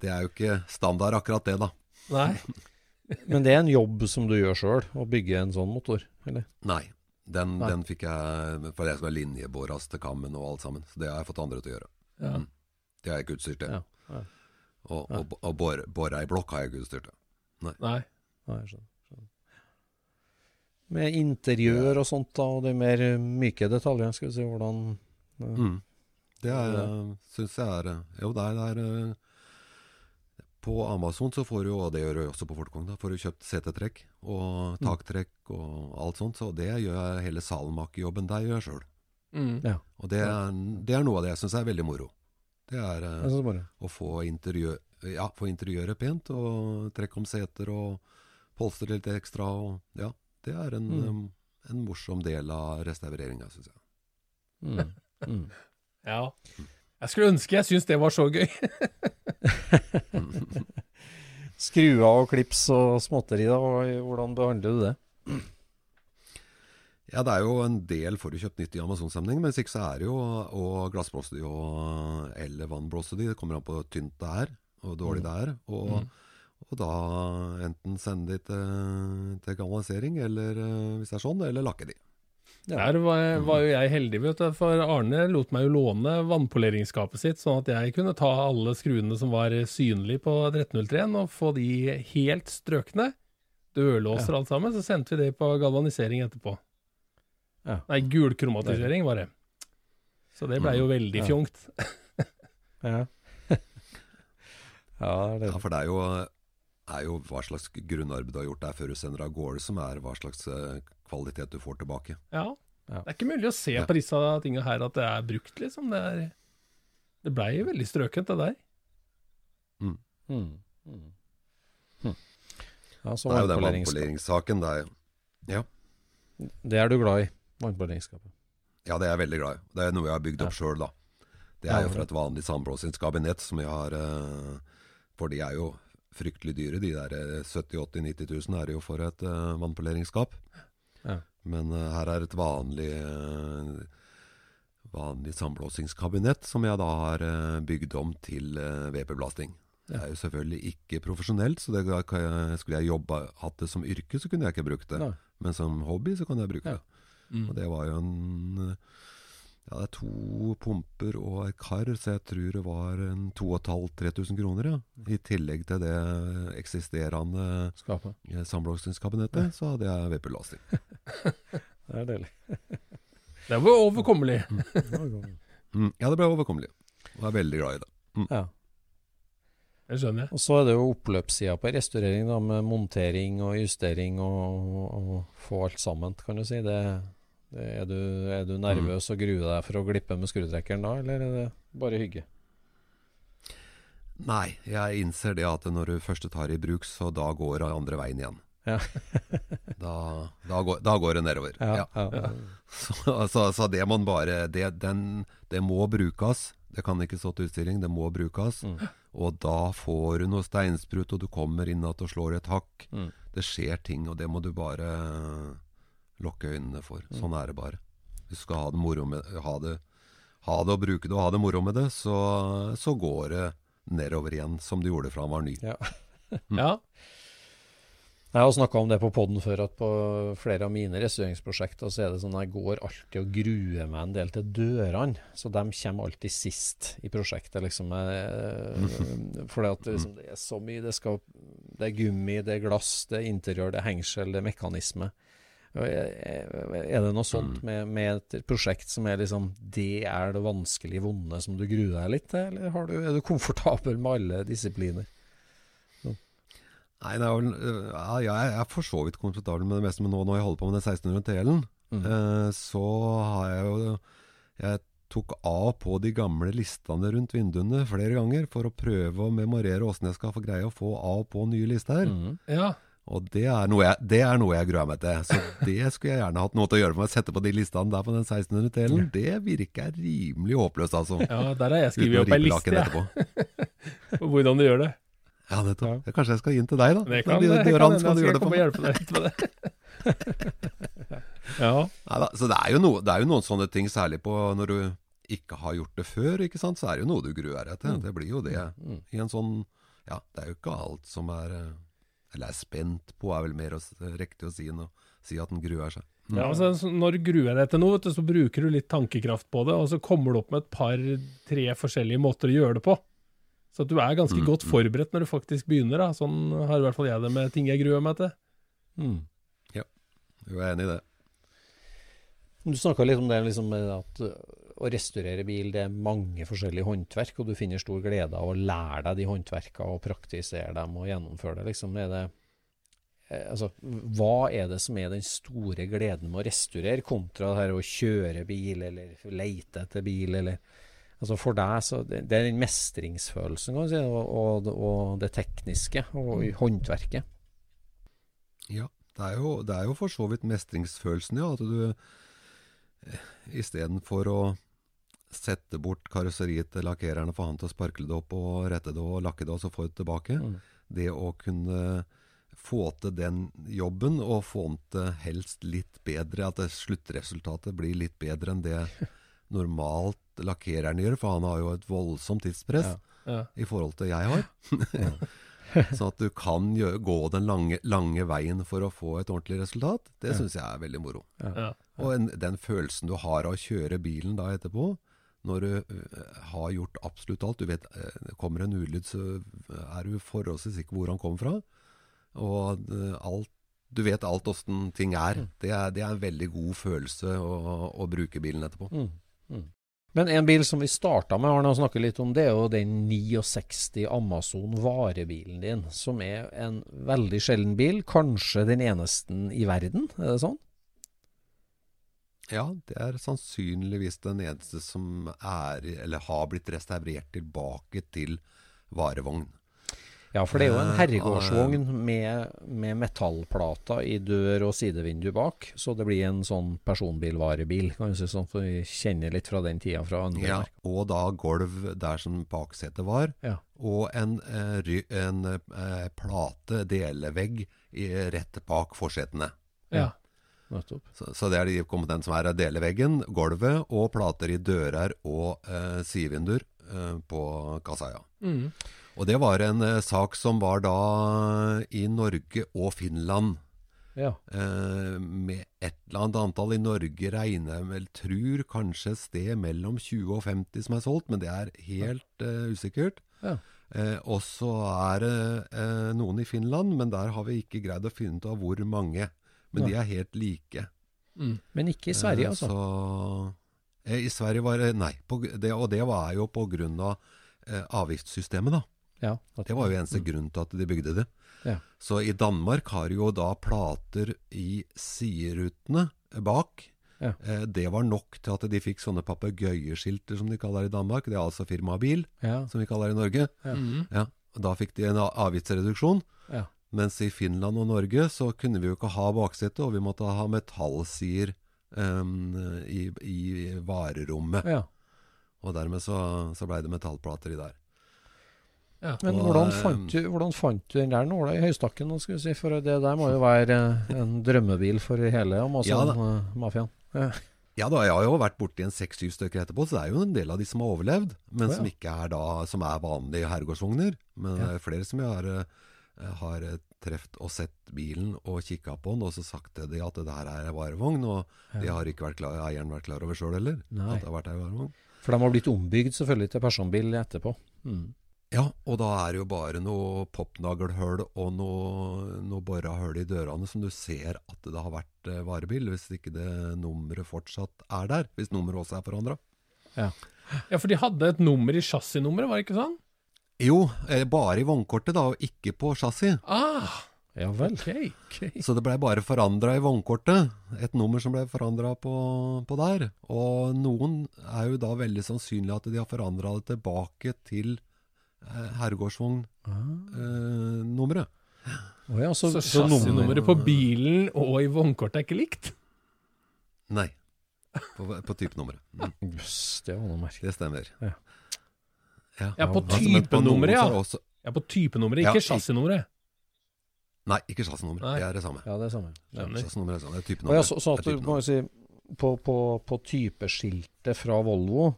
Det er jo ikke standard akkurat det, da. Nei. Men det er en jobb som du gjør sjøl, å bygge en sånn motor? Eller? Nei. Den, Nei. den fikk jeg For jeg skal linjebores til kammen og alt sammen. Så det har jeg fått andre til å gjøre. Ja. Mm. Det har jeg ikke utstyrt til. Ja. Ja. Og, Ja. og, og bore, bore ei blokk har jeg ikke utstyrt Nei. Nei. Nei jeg skjønner. skjønner. Med interiør og sånt, da, og de mer myke detaljene, skal vi si, hvordan eh, Mm. Det er, Ja. syns jeg er Jo, det er, det er På Amazon så får du jo, og det gjør du også på Fortkong, da, får du kjøpt setetrekk og taktrekk og alt sånt. Så det gjør jeg hele salmakejobben der gjør jeg sjøl. Mm. Ja. Og det er, det er noe av det jeg syns er veldig moro. Det er eh, bare å få, interiør, ja, få interiøret pent, og trekke om seter og polstre litt ekstra. Og, ja, det er en, Mm. um, en morsom del av restaureringa, syns jeg. mm. Mm. Ja. Jeg skulle ønske jeg syntes det var så gøy. Skruer og klips og småtteri, da, hvordan behandler du det? Ja, det er jo en del får du kjøpt nytt i Amazon-sammenheng, men hvis ikke så er det jo og glassblåser de og eller vannblåser de. Det kommer an på hvor tynt det er, og dårlig det er. Og, og da enten sende de til, til kanalisering, eller eh, hvis det er sånn, eller lakke de. Der var, var jo jeg heldig, vet du, for Arne lot meg jo låne vannpoleringsskapet sitt, sånn at jeg kunne ta alle skruene som var synlige på 1303-en, og få de helt strøkne. Dørlåser ja. alt sammen. Så sendte vi det på galvanisering etterpå. Ja. Nei, gulkromatisering var det. Så det blei jo veldig Ja. fjongt. Ja. Ja, det Ja, for det er jo, er jo hva slags grunnarbeid du har gjort der før du sender av gårde, som er hva slags eh, kvalitet du får tilbake. Ja. Ja. Det er ikke mulig å se Ja. på disse tinga her at det er brukt, liksom. Det, er, det blei veldig strøkent, det der. Mm. Mm. Hm. Ja, så Det er jo den vannpoleringssaken. Det er, ja. Det er du glad i, vannpoleringsskapet. ja, det er jeg veldig glad i. Det er noe jeg har bygd opp sjøl, da. Det Ja, er jo fra et vanlig sandblåsingskabinett som jeg har eh, For de er jo fryktelig dyre. De der eh, 70 80 90 000 er det jo for et uh, vannpoleringsskap. Ja. Men uh, her er et vanlig uh, Vanlig sandblåsingskabinett som jeg da har uh, bygd om til uh, VP-blasting. Det er jo selvfølgelig ikke profesjonelt, så det, skulle jeg jobba, hatt det som yrke, så kunne jeg ikke brukt det. Nei. Men som hobby så kan jeg bruke Ja. det. Og det var jo en eh, Ja, det er to pumper og et kar, så jeg tror det var en 2500-3000 kroner, ja. I tillegg til det eksisterende Skapet. ja. så hadde jeg VP-lasting. Det er deilig. Det var overkommelig. Mm, ja, det ble overkommelig. Og jeg er veldig glad i det. Ja. Det skjønner jeg. Og så er det jo oppløpssida på restaurering, da, med montering og justering og, og få alt sammen, kan du si. Det, det, er, du, er du nervøs og gruer deg for å glippe med skrutrekkeren da, eller er det bare hygge? Nei, jeg innser det at når du først tar i bruk, så da går det andre veien igjen. Ja. da, da, går, da går det nedover. Ja. ja. Så, så, så det må bare det, den, det må brukes. Det kan ikke stå til utstilling, det må brukes. Mm. Og da får du noe steinsprut, og du kommer inn igjen og slår et hakk. Mm. Det skjer ting, og det må du bare lukke øynene for. Mm. Sånn er det bare. Hvis du skal ha det moro med ha det, ha det og bruke det og ha det moro med det, så, så går det nedover igjen, som det gjorde fra han var ny. Ja. Ja. Jeg har snakka om det på poden før, at på flere av mine restaureringsprosjekter så er det sånn at jeg går alltid og gruer meg en del til dørene. Så de kommer alltid sist i prosjektet, liksom. For det, liksom, det er så mye. Det, skal, det er gummi, det er glass, det er interiør, det er hengsel, det er mekanisme. Er det noe sånt med, med et prosjekt som er liksom Det er det vanskelige, vonde som du gruer deg litt til, eller har du, er du komfortabel med alle disipliner? Nei, vel, øh, ja, jeg er for så vidt komfortabel med det meste, men nå når jeg holder på med den 1600 TL-en, Mm. eh, så har jeg jo Jeg tok av på de gamle listene rundt vinduene flere ganger for å prøve å memorere åssen jeg skal få greie å få av på nye lister. Mm. ja. Og det er, jeg, det er noe jeg gruer meg til. Så det skulle jeg gjerne hatt noe til å gjøre for meg. sette på de listene der på den 1600 TL-en. Det virker rimelig håpløst, altså. ja, der har jeg skrevet opp ei liste jeg, Ja. hvordan du gjør det. Ja, nettopp. Ja, kanskje jeg skal gi den til deg, da. Det kan, de, det de, kan skal du gjøre det for hjelpe deg litt med det. ja. Neida, så det er, jo noe, det er jo noen sånne ting, særlig på når du ikke har gjort det før, ikke sant? så er det jo noe du gruer deg til. Det blir jo det. I en sånn Ja, det er jo ikke alt som er eh, Eller er spent på, er vel mer å, riktig å si enn å si at en gruer seg. Ja, altså, når du gruer deg til noe, vet du, så bruker du litt tankekraft på det, og så kommer du opp med et par-tre forskjellige måter å gjøre det på. Så at du er ganske Mm, godt mm. forberedt når du faktisk begynner. Da. Sånn har i hvert fall jeg det med ting jeg gruer meg til. Mm. Ja, jeg er enig i det. Du snakka litt om det liksom, at uh, å restaurere bil, det er mange forskjellige håndverk, og du finner stor glede av å lære deg de håndverkene og praktisere dem og gjennomføre det. Liksom, er det eh, altså, hva er det som er den store gleden med å restaurere, kontra det her å kjøre bil eller leite etter bil, eller Altså For deg, så det, det er den mestringsfølelsen, kan du si, og, og, og det tekniske, og håndverket. Ja, det er, jo, det er jo for så vidt mestringsfølelsen, ja. At du eh, istedenfor å sette bort karosseriet til lakkererne, få han til å sparkle det opp og rette det og lakke det, og så få det tilbake. Mm. Det å kunne få til den jobben, og få den til helst litt bedre, at sluttresultatet blir litt bedre enn det normalt lakkereren gjør, for han har jo et voldsomt tidspress Ja. Ja. i forhold til jeg har. Så at du kan gjøre, gå den lange, lange veien for å få et ordentlig resultat, det Ja. syns jeg er veldig moro. Ja. Og en, den følelsen du har av å kjøre bilen da etterpå, når du øh, har gjort absolutt alt Du vet, øh, kommer en ulyd, så er du forholdsvis sikker hvor han kommer fra. Og øh, alt, du vet alt åssen ting er. Det, er. det er en veldig god følelse å, å bruke bilen etterpå. Mm. Mm. Men en bil som vi starta med, Arne, å snakke litt om, det er jo den 69 Amazon varebilen din, som er en veldig sjelden bil. Kanskje den eneste i verden, er det sånn? Ja, det er sannsynligvis den eneste som er, eller har blitt restaurert tilbake til varevogn. Ja, for det er jo en Eh, herregårdsvogn med, med metallplater i dør og sidevindu bak. Så det blir en sånn personbilvarebil, kan du si sånn, for vi kjenner litt fra den tida fra andre Ja, og da gulv der som baksetet var, Ja. og en, eh, en eh, plate, delevegg, i, rett bak forsetene. Ja. Så, så det er de komponentene som er deleveggen, gulvet og plater i dører og eh, sidevinduer eh, på ja. Mm. Og det var en eh, sak som var da i Norge og Finland. Ja. Eh, med et eller annet antall i Norge regner jeg vel tror kanskje et sted mellom 20 og 50 som er solgt, men det er helt eh, usikkert. Ja. Eh, og så er det eh, noen i Finland, men der har vi ikke greid å finne ut av hvor mange. Men ja. de er helt like. Mm. Men ikke i Sverige, Eh, altså. Så, eh, I Sverige var det Nei. På, det, og det var jo på grunn av eh, avgiftssystemet, da. Ja, Det var jo eneste grunn til at de bygde det. Ja. Så i Danmark har jo da plater i siderutene bak. Ja. Eh, det var nok til at de fikk sånne papegøyeskilter som de kaller det i Danmark. Det er altså firmabil, ja. som vi kaller det i Norge. Mm. Ja, og Da fikk de en avgiftsreduksjon. Ja. Mens i Finland og Norge så kunne vi jo ikke ha baksete, og vi måtte ha metallsider um, i, i varerommet. ja. Og dermed så, så blei det metallplater i der. Ja. Men Og, hvordan eh, fant, du, hvordan fant du den der nåla i høystakken? skal vi si? For det der må jo være eh, en drømmebil for hele Ja, Amazon-mafiaen. Ja da, jeg har jo vært borti en seks-syv stykker etterpå, så det er jo en del av de som har overlevd. Men oh, ja. som ikke er da, som er vanlige herregårdsvogner. Men Ja. det er flere som jeg har, eh, har truffet og sett bilen og kikka på den, og så sagt til de at det der er varevogn. Og det har ikke vært klar, eieren vært klar over sjøl heller. Nei. At det har vært ei varevogn. For de har blitt ombygd selvfølgelig til personbil etterpå. Mm. Ja, og da er det jo bare noe popnagelhull og noe, noe bora hull i dørene som du ser at det har vært eh, varebil, hvis ikke det nummeret fortsatt er der. Hvis nummeret også er forandra. ja, for de hadde et nummer i chassisnummeret, var det ikke sånn? Jo, eh, bare i vognkortet da, og ikke på chassis. Ah, Ja vel. Okay, okay. Så det blei bare forandra i vognkortet. Et nummer som ble forandra på, på der. Og noen er jo da veldig sannsynlig at de har forandra det tilbake til eh, herregårdsvognnummeret. Å ja, så, Så så chassisnummeret på bilen og i vognkortet er ikke likt? Nei, på, på typenummeret. Mm, Jøss, det var noe merkelig. det stemmer. Ja. Ja, på altså, på typenummeret, ja. Også, Ja, på typenummeret, ikke ja, chassisnummeret. nei, ikke chassisnummeret. Det er det samme. Ja, det er samme. Ja. Chassisnummeret er det samme. Det er Og ja, typenummeret. så, så at er du må jo si på, på, på typeskiltet fra Volvo,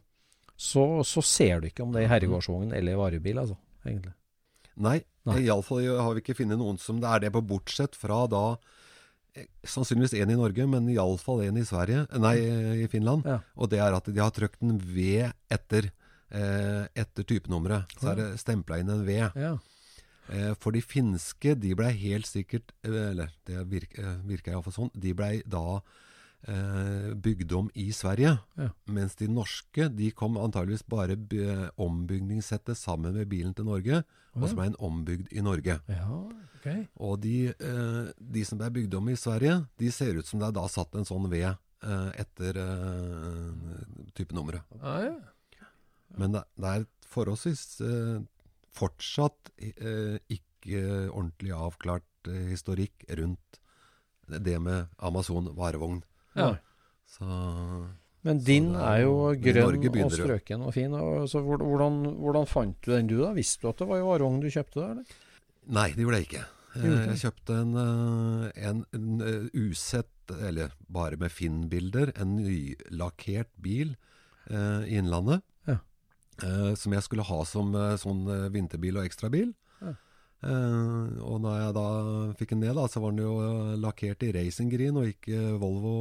så, så ser du ikke om det er herregårdsvogn eller varebil, altså. Egentlig. Nei, Nei. iallfall har vi ikke funnet noen som det er det på, bortsett fra da eh, Sannsynligvis en i Norge, men iallfall en i Sverige, nei, i Finland. Ja. Og det er at de har trykt en V etter, eh, etter typenummeret. Så er det stempla inn en V. Ja. Eh, for de finske, de blei helt sikkert eh, Eller det virker, eh, virker iallfall sånn. De blei da eh, bygd om i Sverige. Ja. Mens de norske, de kom antageligvis bare ombygningssettet sammen med bilen til Norge. Og som er en ombygd i Norge. ja. okay. Og de, eh, de som ble bygd om i Sverige, de ser ut som det er da satt en sånn V eh, etter eh, typenummeret. Ah, ja. Men det, det er forholdsvis eh, fortsatt eh, ikke ordentlig avklart eh, historikk rundt det med Amazon varevogn. Ja. Så Men din det er er jo grønn og strøken og fin. Og, så hvordan, hvordan fant du den du, da? Visste du at det var en varevogn du kjøpte der, eller? Nei, det gjorde jeg ikke. Jeg kjøpte en, eh, en, en eh, usett, eller bare med Finn-bilder, en nylakkert bil eh, i Innlandet. Ja. Eh, som jeg skulle ha som eh, sånn vinterbil og ekstrabil. Eh, og når jeg da fikk den ned, da, så var den jo lakkert i racing green og ikke Volvo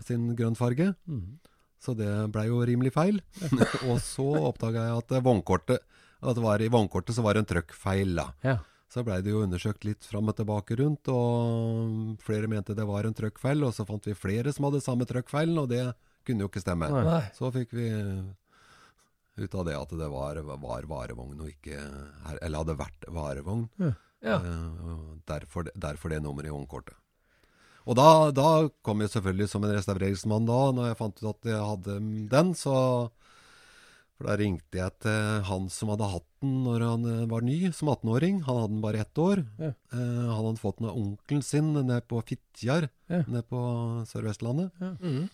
sin grønnfarge. Mm. Så det blei jo rimelig feil. og så oppdaga jeg at vognkortet at det var, I vognkortet så var det en trøkkfeil. da. Ja. Så blei det jo undersøkt litt fram og tilbake rundt, og flere mente det var en trøkkfeil. Og så fant vi flere som hadde samme trøkkfeilen, og det kunne jo ikke stemme. Nei. Så fikk vi ut av det at det var, var varevogn og ikke her, Eller hadde vært varevogn. Ja. Ja. derfor, det- derfor det nummeret i vognkortet. Og da, da kom jeg selvfølgelig som en restaureringsmann da, når jeg fant ut at jeg hadde den, så For da ringte jeg til han som hadde hatt den når han eh, var ny, som 18-åring. Han hadde den bare ett år. Ja. Eh, han hadde fått den av onkelen sin nede på Fitjar, Ja. nede på Sør-Vestlandet. Mhm.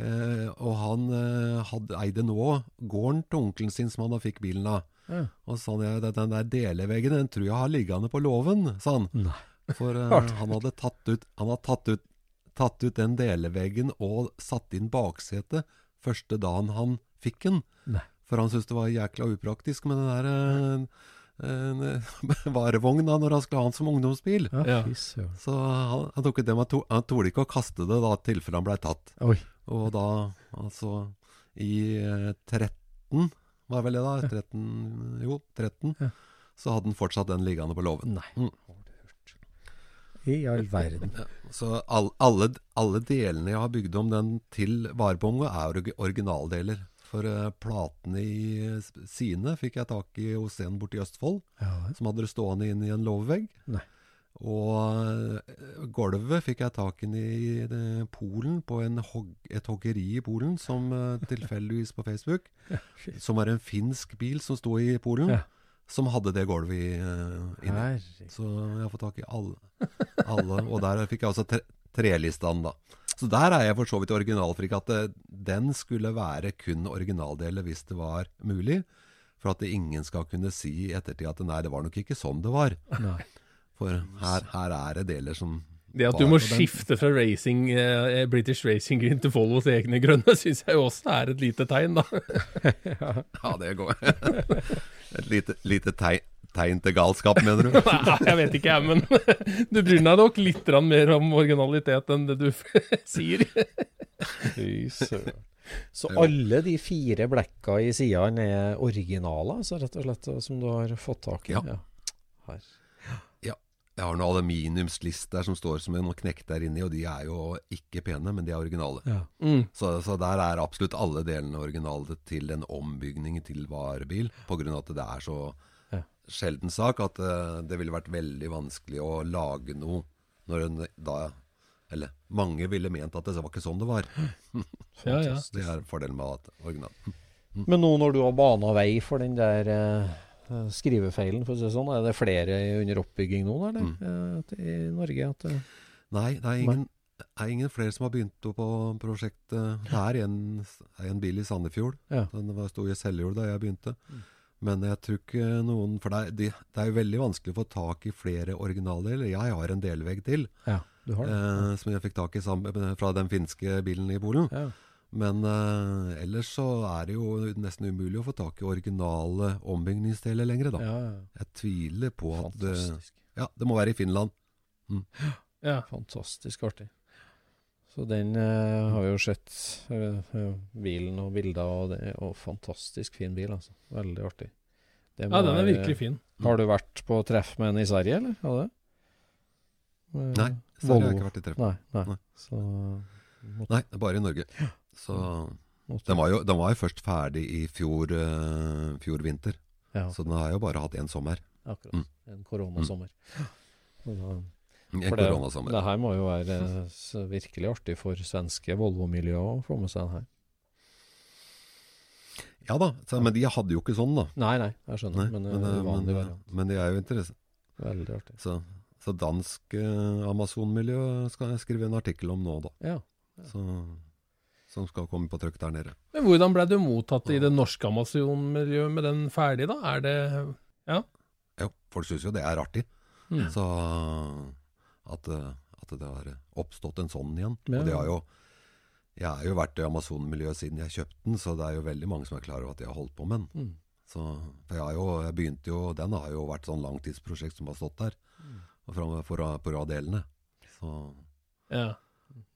Eh, og han eh, hadde, eide nå gården til onkelen sin som han da fikk bilen av. Ja. Og sa han ja, den der deleveggen den tror jeg har liggende på låven, sa han. Nei. For eh, han hadde tatt ut, han hadde tatt ut, tatt ut den deleveggen og satt inn baksetet første dagen han fikk den. Nei. For han syntes det var jækla upraktisk med den der eh, eh, varevogn da, når han skulle ha den som ungdomsbil. Ja, Ja. Så han, han tok det, med to- han torde ikke å kaste det da, i tilfelle han blei tatt. Oi. Og da, altså I eh, 13, var vel det da? 13, jo, 13. Ja. Så hadde han fortsatt den liggende på låven. Nei. Mm. I all verden. Så all, alle, alle delene jeg har bygd om den til varebongo, er originaldeler. For eh, platene i sine fikk jeg tak i hos en borte i Østfold, Ja, som hadde det stående inn i en låvevegg. Og eh, gulvet fikk jeg tak i i eh, Polen, på en hogg, et hoggeri i Polen, som tilfeldigvis på Facebook. Ja, Som var en finsk bil som sto i Polen, Ja. som hadde det gulvet i, inne. Herregud. Så jeg har fått tak i alle. alle og der fikk jeg også tre, trelistene, da. Så der er jeg for så vidt originalfrik. at det, den skulle være kun originaldeler hvis det var mulig. For at ingen skal kunne si i ettertid at nei, det var nok ikke sånn det var. Nei. For her, her er det deler som Det at du må skifte fra racing, eh, British Racing Green til Volvos egne grønne, syns jeg jo også er et lite tegn, da. Ja, det går. Et lite, lite tegn, tegn til galskap, mener du? Nei, jeg vet ikke, jeg, men du bryr deg nok litt mer om originalitet enn det du sier. Fy søren. Så alle de fire blekka i sidene er originaler, altså, rett og slett, som du har fått tak i? Ja. Her. Jeg har noen aluminiumslist der som står som en knekt der inni, og de er jo ikke pene, men de er originale. Ja. Mm. Så, så der er absolutt alle delene originale til en ombygning til varebil, av at det er så Ja. Sjelden sak at eh, det ville vært veldig vanskelig å lage noe når en da Eller mange ville ment at det var ikke sånn det var. Ja, ja. Det er fordelen med at originalen. Men nå når du har bana vei for den der eh, skrivefeilen, for å si det sånn, er det flere under oppbygging nå, eller? Mm. Eh, I Norge? At, eh, Nei, det er ingen, er ingen flere som har begynt på prosjektet. Det er en, en bil i Sandefjord. Ja. Den var- sto i Seljord da jeg begynte. Men jeg tror ikke noen For det er, de, det er jo veldig vanskelig å få tak i flere originaldeler. Jeg har en delvegg til, ja, du har det? eh, som jeg fikk tak i sammen, fra den finske bilen i Polen. Ja. Men eh, ellers så er det jo nesten umulig å få tak i originale ombygningsdeler lenger, da. Ja, ja. Jeg tviler på at det Fantastisk. Ja, det må være i Finland. Ja. Fantastisk artig. Så den eh, har vi jo sett, eh, eh, bilen og bilder, og det er jo fantastisk fin bil, altså. Veldig artig. Det må ja, den er virkelig fin. Har du vært på treff med den i Sverige, eller? Har du det? Eh, Nei, så har jeg ikke vært i treff. Nei, nei. Nei. Så måtte, Nei, bare i Norge. Så den var, jo, den var jo først ferdig i fjor, uh, fjor vinter. ja, Så den har jo bare hatt én sommer. akkurat. Mm. En koronasommer. Og En For det, det her må jo være eh, virkelig artig for svenske Volvo-miljøet å få med seg den her. Ja da, men de hadde jo ikke sånn, da. Nei, nei, jeg Nei, skjønner. men det men, er eh, men, men det er jo interessant. Veldig artig. Så, så dansk eh, Amazon-miljø skal jeg skrive en artikkel om nå, da. Ja. Så, som skal komme på trykk der nede. Men hvordan ble du mottatt i det norske Amazon-miljøet med den ferdig, da? Er det Ja? Jo, folk syns jo det er artig. Mm. Så at, eh, at det har oppstått en sånn igjen. Ja. Og det har jo Jeg har jo vært i Amazon-miljøet siden jeg kjøpte den, så det er jo veldig mange som er klar over at jeg har holdt på med den. Mm. Så, for jeg har jo, jeg begynte jo, Den har jo vært sånn langtidsprosjekt som har stått der. Mm. Fremme for, på rad delene. Så, Ja.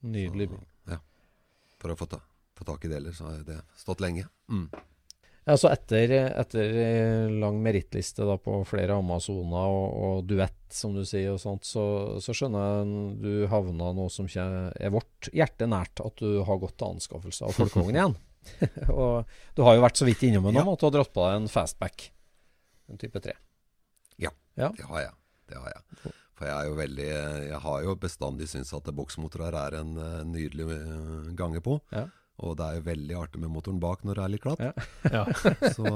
Nydelig så ja. For å få, ta, få tak i deler, så har det stått lenge. Mm. Altså etter, etter eh, lang merittliste da på flere Amazoner og, og duett, som du sier, og sånt, så, så skjønner jeg du havna noe som er vårt hjerte nært, at du har gått til anskaffelse av folkevogn igjen. og du har jo vært så vidt innom det nå, Ja. at du har dratt på deg en fastback. En type 3. Ja, Ja. det har jeg. Det har jeg. For jeg veldig Jeg har jo bestandig syntes at boksmotorer er en eh, nydelig eh, gange på. Ja. Og det er jo veldig artig med motoren bak når det er litt glatt. Ja. Ja. Så,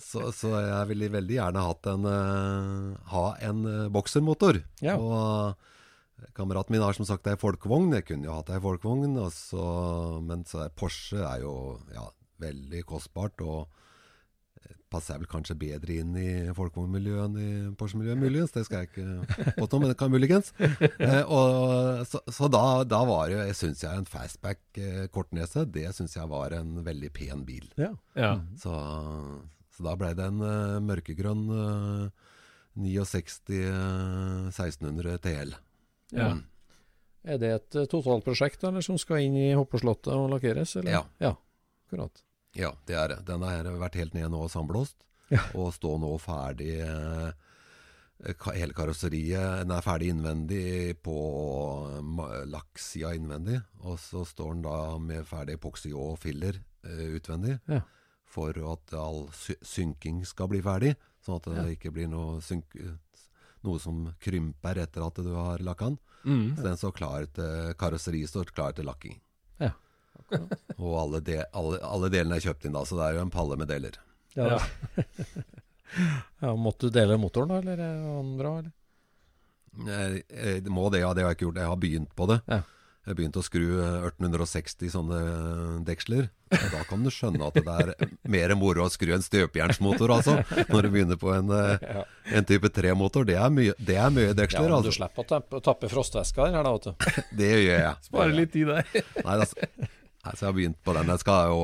så, så jeg ville veldig gjerne hatt en, uh, ha en uh, boksermotor. Ja. Og kameraten min har som sagt ei folkevogn. Jeg kunne jo hatt ei folkevogn. Og så, men så er Porsche er jo ja, veldig kostbart. og passer vel kanskje bedre inn i folkevognmiljøet enn i Porsche-miljøet, muligens. Det skal jeg ikke påstå, men det kan muligens. Eh, og, så så da, da var det, syns jeg, en fastback eh, Kortnese. det syns jeg var en veldig pen bil. Ja. Ja. Så, så da ble det en uh, mørkegrønn uh, 69 uh, 1600 TL. Ja. Mm. Er det et eh, totalprosjekt eller som skal inn i hoppeslottet og lakkeres? Ja. ja. Akkurat. Ja, det er det. Den har vært helt ned nå og sandblåst. Ja. Og står nå ferdig eh, Hele karosseriet Den er ferdig innvendig på lakksida innvendig. Og så står den da med ferdig epoksy og filler eh, utvendig. Ja. For at all sy synking skal bli ferdig. Sånn at det Ja. ikke blir noe, synk noe som krymper etter at du har lakka den. Mm. Så den står klar til karosseriet står klar til lakking. Og alle, de, alle, alle delene er kjøpt inn da, så det er jo en palle med deler. Ja. ja, måtte du dele motoren, da, eller er bra? Eller? Jeg, jeg Eh, må det, ja. Det har jeg ikke gjort. Jeg har begynt på det. Ja. Jeg har begynt å skru eh, 1860 sånne eh, deksler. Og da kan du skjønne at det er mer moro å skru en støpejernsmotor, altså. Når du begynner på en, eh, en type 3-motor. Det er mye, det er mye Ja, deksler, men du altså. slipper å tappe, tappe frostvæska her, da, vet du. Det gjør jeg. Sparer litt tid der. Nei, altså, nei, så jeg har begynt på den. Den skal jo,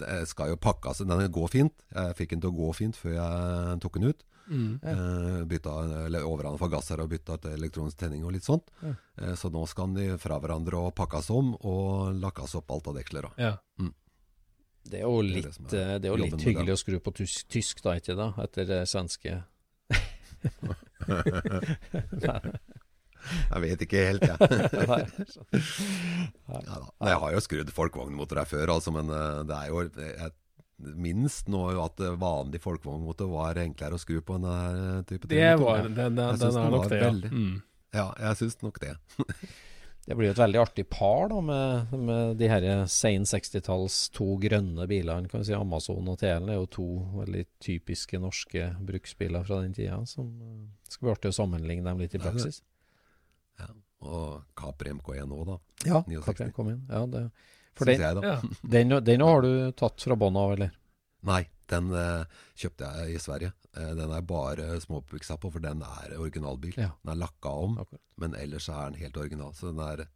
den skal jo pakkes. Den går fint. Jeg fikk den til å gå fint før jeg tok den ut. Eh, bytta, eller Overhånda for gasser og bytta til elektronisk tenning og litt sånt. Eh, så nå skal den fra hverandre og pakkes om og lakkes opp alt av deksler. Ja. Det er jo Det er litt, det er eh, det er jo litt hyggelig å skru på tysk, tysk da, ikke da? Etter det svenske Jeg vet ikke helt, jeg. Nei. ja, jeg har jo skrudd folkevognmotor her før, altså, men eh, det er jo jeg, minst nå at vanlig folkevognmotor var enklere å skru på enn denne type ting. Det var Den, den, den er nok det, ja. veldig- Mm. Ja, jeg syns nok det. Det blir jo et veldig artig par da med, med de her sen 60-talls to grønne bilene. kan vi si Amazon og TL er jo to veldig typiske norske bruksbiler fra den tida. Som eh, skal bli artig å sammenligne dem litt i praksis. det. Ja. Og Capri MK1 òg, da. Ja, 69. Capri kom inn. Ja, det, for den, jeg, da. Ja. den, den har du tatt fra bånn av, eller? Nei, den eh, kjøpte jeg i Sverige. Eh, den er bare småpiksa på, for den er originalbil. Ja. Den er lakka om, Akkurat. men ellers er den helt original. Så den er,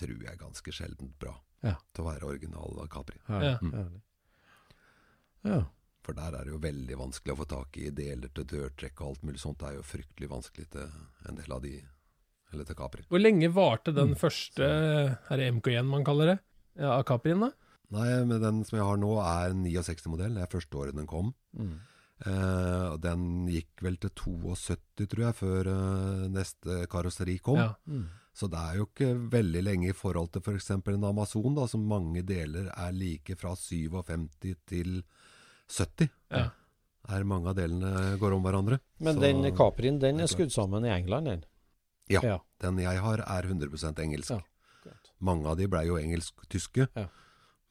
tror jeg, ganske sjeldent bra Ja. til å være original Capri. Herlig. Ja. herlig. Ja. For der er det jo veldig vanskelig å få tak i deler til dørtrekk og alt mulig sånt. Det er jo fryktelig vanskelig til en del av de, eller til Capri. Hvor lenge varte den første Er det MK1 man kaller det? Ja, av Caprien, da? Nei, men den som jeg har nå er en 69-modell. Det er første året den kom. Mm. Eh, den gikk vel til 72, tror jeg, før eh, neste karosseri kom. Ja. Mm. Så det er jo ikke veldig lenge i forhold til f.eks. en Amazon, da, som mange deler er like fra 57 til 70. Ja. Er mange av delene går om hverandre. Men Så- den Caprien den er skudd er skrudd sammen i England, den? Ja. ja. Den jeg har, er 100 engelsk. Ja. Mange av de blei jo engelsk-tyske. Ja.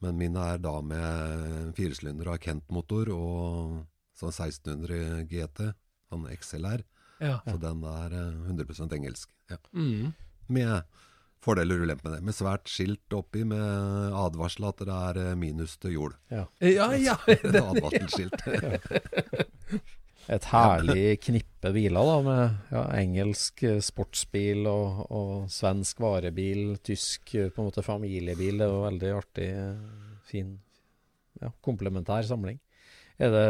Men mine er da med firesylinder av Kent-motor og sånn 1600 GT, sånn XLR. Ja. Så den er eh, 100 engelsk. Ja. Mm. Med fordeler og ulemper med det. Med svært skilt oppi med advarsel at det er eh, minus til jord. Ja. ja, ja. Advarselskilt. Et herlig knippe biler, da, med ja, engelsk eh, sportsbil og, og svensk varebil, tysk eh, på en måte familiebil. Det var veldig artig, eh, fin, ja, komplementær samling. Er det,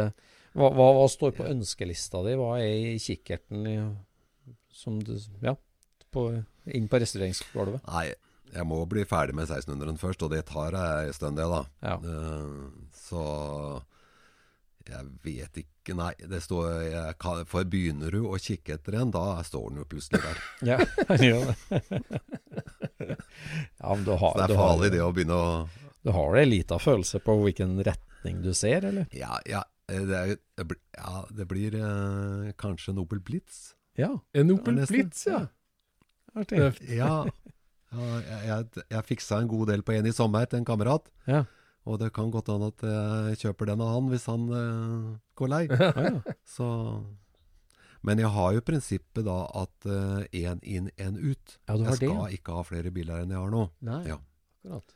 hva, hva, hva står på ønskelista di? Hva er i kikkerten i, som du Ja, på, inn på restaureringsgulvet? Nei, jeg må bli ferdig med 1600-en først, og det tar en stund, det, da. Ja. Uh, så jeg vet ikke Nei, det står jeg For begynner du å kikke etter en, da står den jo plutselig der. Ja, han gjør det. ja, men du har, Så det du er har, farlig, det å begynne å du har en liten følelse på hvilken retning du ser, eller? Ja, ja, eh, det, er, ja, det blir eh, kanskje Nobel Blitz. Ja, En Opel Ja. Blitz, ja. artig. Ja. ja jeg, jeg, jeg fiksa en god del på en i sommer til en kamerat. Ja. Og det kan godt hende at jeg kjøper den av han hvis han eh, går lei. Ja, ja. Så Men jeg har jo prinsippet da at én inn, én ut. Ja, jeg skal det, ikke ha flere biler enn jeg har nå. Nei, Ja. akkurat.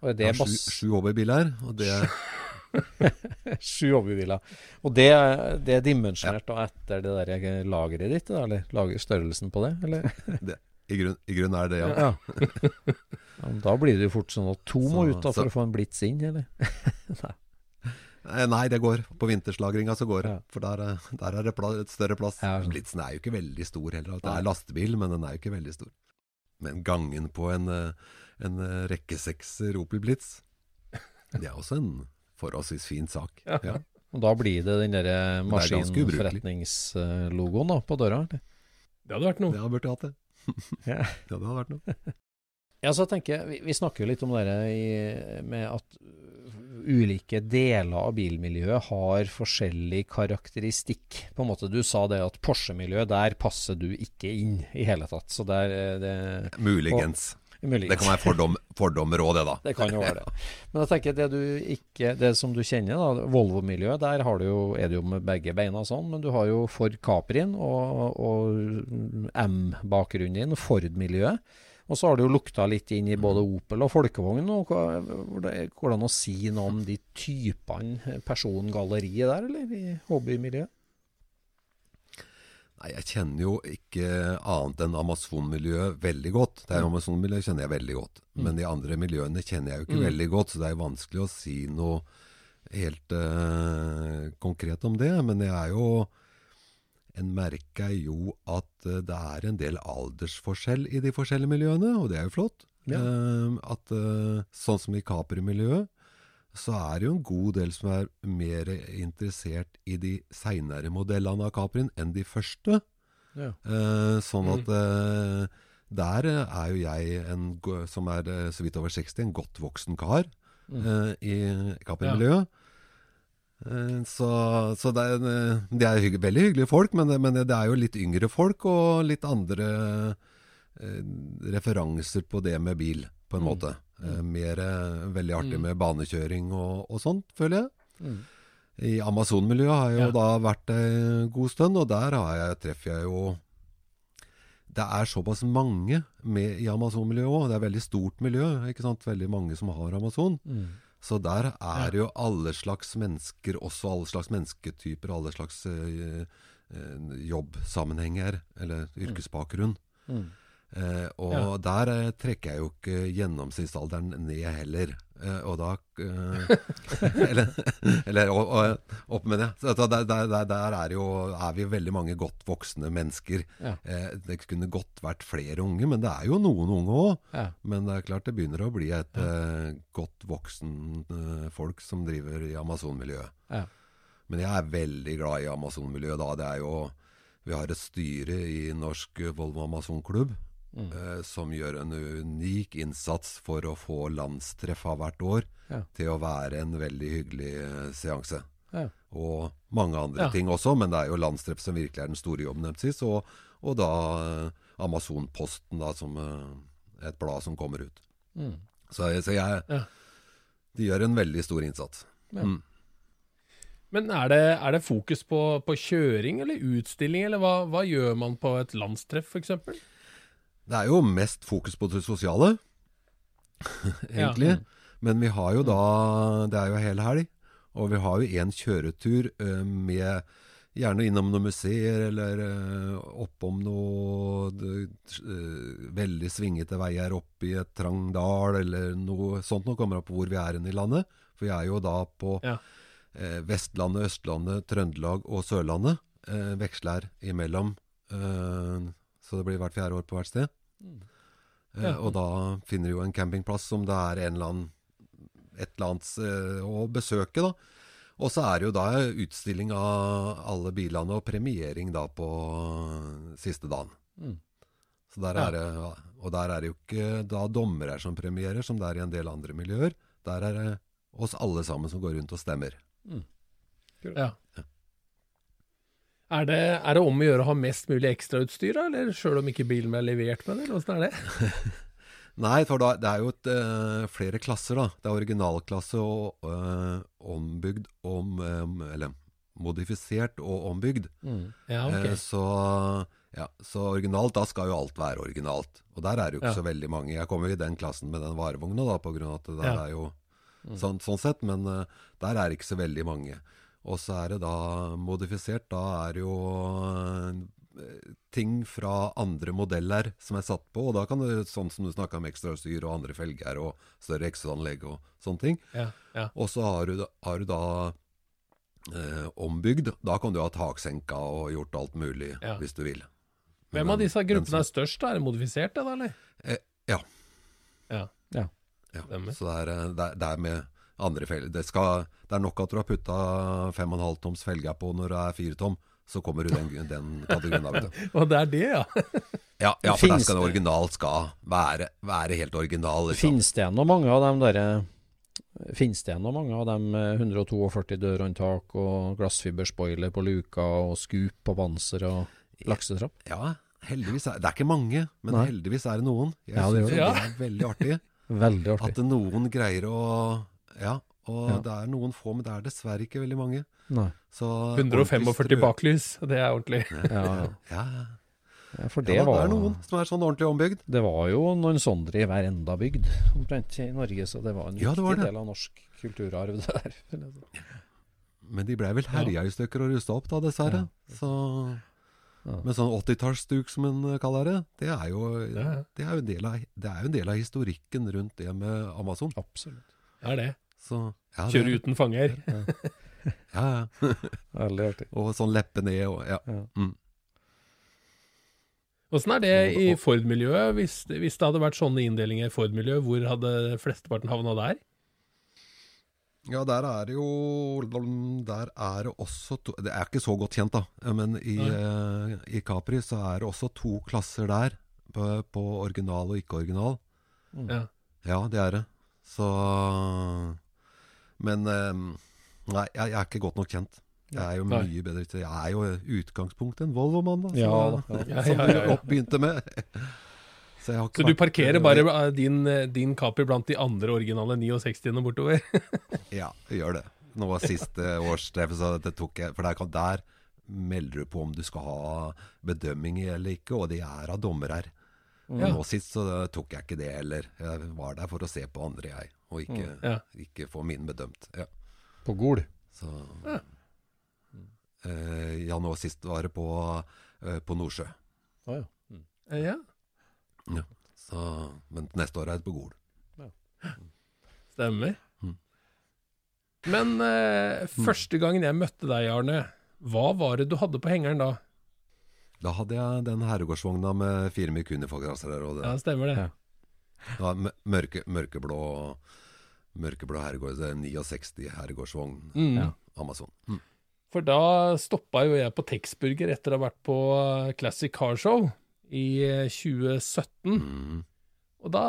Og det Jeg har sju, sju hobbybiler, og det Sju hobbybiler. Og det, det er dimensjonert da etter det der lageret ditt, eller lager størrelsen på det? Eller? i grunn, I grunn er det, ja. Ja. ja men da blir det jo fort sånn at to må ut da så- for å få en blits inn, eller? Eh, Nei, det går. På vinterslagringa så går det. Ja. For der, er- der er det pla et større plass. Ja, sånn. Blitzen er jo ikke veldig stor heller. Det er lastebil, men den er jo ikke veldig stor. Men gangen på en, eh, en eh, rekkesekser Opel Blitz, det er også en forholdsvis fin sak. Ja. Ja. Og da blir det den derre er maskinforretningslogoen på døra? eller? Det hadde vært noe. Det hadde burde hatt det. Ja. Det hadde vært noe. Ja, så tenker jeg, vi, vi snakker jo litt om det med at ulike deler av bilmiljøet har forskjellig karakteristikk. På en måte, Du sa det at Porsche-miljøet, der passer du ikke inn i hele tatt. Så der er det Muligens. Mulig. Det kan være fordom, fordommer òg, det, da. Det kan jo være det. Men jeg tenker det du ikke Det som du kjenner, da, Volvo-miljøet, der har du jo, er det jo med begge beina sånn, men du har jo Ford Caprien og, og M-bakgrunnen din, Ford-miljøet. Og så har du jo lukta litt inn i både Opel og folkevogn. og hva- hvor det- Går det an å si noe om de typene persongalleriet der, eller i hobbymiljøet? Nei, jeg kjenner jo ikke annet enn Amazon-miljøet veldig godt. Det er Amazon-miljøet kjenner jeg veldig godt. Men de andre miljøene kjenner jeg jo ikke Mm. veldig godt, så det er vanskelig å si noe helt uh, konkret om det. Men jeg er jo En merker jo at eh, det er en del aldersforskjell i de forskjellige miljøene, og det er jo flott. Ja. Uh, at uh, Sånn som i Capri-miljøet, så er det jo en god del som er mer interessert i de seinere modellene av Caprien enn de første. Ja. Eh, sånn at eh, der er jo jeg, en, som er eh, så vidt over 60, en godt voksen kar Mm. eh, i Caprin-miljøet. Eh, så så det, er, eh, de er hygg, veldig hyggelige folk, men, men det er jo litt yngre folk og litt andre eh, referanser på det med bil, på en Mm. Eh, mer eh, veldig artig Mm. med banekjøring og, og sånt, føler jeg. Mm. I Amazon-miljøet har jeg jo Ja. da vært en god stund, og der har jeg, treffer jeg jo Det er såpass mange med i Amazon-miljøet òg. Det er veldig stort miljø. ikke sant? Veldig mange som har Amazon. Mm. Så der er jo alle slags mennesker, også alle slags mennesketyper, alle slags øh, jobbsammenhenger, eller yrkesbakgrunn. Mm. Eh, og Ja. der eh, trekker jeg jo ikke gjennomsnittsalderen ned heller. Eh, og da Eller, eller og, og, opp med det. Så der, der, der, er, jo, er vi veldig mange godt voksne mennesker. Ja. Det kunne godt vært flere unge, men det er jo noen unge òg. Ja. Men det er klart det begynner å bli et godt voksen folk som driver i Amazon-miljøet. Ja. Men jeg er veldig glad i Amazon-miljøet da. Det er jo Vi har et styre i Norsk Volvo Amazon-klubb Mm. eh, som gjør en unik innsats for å få landstreffa hvert år Ja. til å være en veldig hyggelig eh, seanse. Ja. Og mange andre Ja. ting også, men det er jo landstreff som virkelig er den store jobben deres. Og, og da eh, Amazon-posten, da, som et blad som kommer ut. Mm. Så, jeg- så jeg. De gjør en veldig stor innsats. Mm. Men er det, er det fokus på, på kjøring eller utstilling, eller hva, hva gjør man på et landstreff f.eks.? Det er jo mest fokus på det sosiale, egentlig. Men vi har jo da Det er jo hel helg. Og vi har jo én kjøretur uh, med Gjerne innom noen museer, eller uh, oppom noe uh, veldig svingete veier opp i et trang dal, eller noe sånt. Nå kommer det på hvor vi er i landet. For vi er jo da på Ja. Vestlandet, Østlandet, Trøndelag og Sørlandet. Veksler imellom. Så det blir hvert fjerde år på hvert sted. Eh, Ja. Og da finner de jo en campingplass som det er en eller annen, et eller annet eh, å besøke, da. Og så er det jo da utstilling av alle bilene og premiering da på siste dagen. Mm. Så der er det, og der er det jo ikke da dommere som premierer, som det er i en del andre miljøer. Der er det oss alle sammen som går rundt og stemmer. Ja. Er det, er det om å gjøre å ha mest mulig ekstrautstyr, eller sjøl om ikke bilen er levert med det? eller Åssen er det? Nei, for da, det er jo et, uh, flere klasser, da. Det er originalklasse og uh, ombygd om um, Eller modifisert og ombygd. Mm. Ja, okay. uh, så, ja, så originalt, da skal jo alt være originalt. Og der er det jo ikke Ja. så veldig mange. Jeg kommer jo i den klassen med den varevogna, da, på grunn av at det der er jo sånn, sånn sett. Men der er det ikke så veldig mange. Og så er det da modifisert. Da er det jo eh, ting fra andre modeller som er satt på. Og da kan det, sånn som du snakka om ekstrautstyr og andre felger og større ekstraanlegg og sånne ting. Ja, ja. Og så har du, har du da eh, ombygd. Da kan du ha taksenka og gjort alt mulig, Ja. hvis du vil. Hvem Men av disse gruppene er størst? Er det modifisert, det da, eller? Eh, ja. Ja. Ja. ja. Så er, eh, det, er, det er med andre felger. Det, skal, det er nok at du har putta 5,5 toms felger på når det er 4 tom. Så kommer du den, den kategorien av, vet du. Og det er det, ja. Ja, ja for der skal det originalt skal være, være helt original. Liksom. Finnes det noe mange av dem derre Finnes det ennå mange av dem 142 dørhåndtak og glassfiberspoiler på luka og skup på panser og laksetrapp? Ja, heldigvis er det er ikke mange, men Nei. heldigvis er det noen. Jeg Ja, det synes det. det er veldig artig. Veldig artig. At noen greier å Ja, og Ja. det er noen få, men det er dessverre ikke veldig mange. Nei. Så 145 baklys, det er ordentlig. Ja, ja. Ja, ja. ja, for Det, var det er noen som er sånn ordentlig ombygd. Det var jo noen sånne i hver enda bygd omtrent i Norge, så det var en Ja, det viktig var det. del av norsk kulturarv det der. Men de ble vel herja i stykker og rusta opp, da, dessverre. Så Ja. Men sånn 80-tallsduk, som en kaller det, det er jo, Ja. det er jo en del av, det er jo en del av historikken rundt det med Amazon. Absolutt. Det er det. Så, ja, Kjøre uten fanger. Ja, ja. Veldig artig. Og sånn leppe ned og ja. Ja. Mm. Åssen er det i Ford-miljøet? Hvis, hvis det hadde vært sånne inndelinger i Ford-miljøet, hvor hadde flesteparten havna der? Ja, der er det jo Der er det også to, Det er ikke så godt kjent, da. Men i, eh, i Capri så er det også to klasser der. På, på original og ikke-original. Ja. Ja, det er det. Så Men eh, Nei, jeg, jeg er ikke godt nok kjent. Jeg er jo Nei. mye bedre til Jeg er jo utgangspunktet en Volvo-mann, da. Som Ja, du ja, ja. begynte med. Så, jeg har ikke Så du parkerer bare eh, din, eh, din Capri blant de andre originale 69 bortover? Ja, gjør det. Nå var siste årstreff, så det tok jeg For der, kan, der melder du på om du skal ha bedømming eller ikke, og de er av dommer her. Nå sist så tok jeg ikke det heller. Jeg var der for å se på andre, jeg, og ikke, Ja. ikke få min bedømt. Ja. På Gol. Så eh, Ja, nå sist var det på, eh, på Nordsjø. Å ja. Eh, Ja, Ja. Så, men neste år er det på Gol. stemmer. Mm. Men eh, første gangen jeg møtte deg, Arne, hva var det du hadde på hengeren da? Da hadde jeg den herregårdsvogna med fire. Og det, Ja, stemmer det. Ja. Det var mørke, mørkeblå Mørkeblå herregård, det er 69 herregårdsvogn. Mm. Ja. Amazon. Mm. For da stoppa jo jeg på Texburger etter å ha vært på eh, Classic Car Show i eh, 2017. Mm. Og da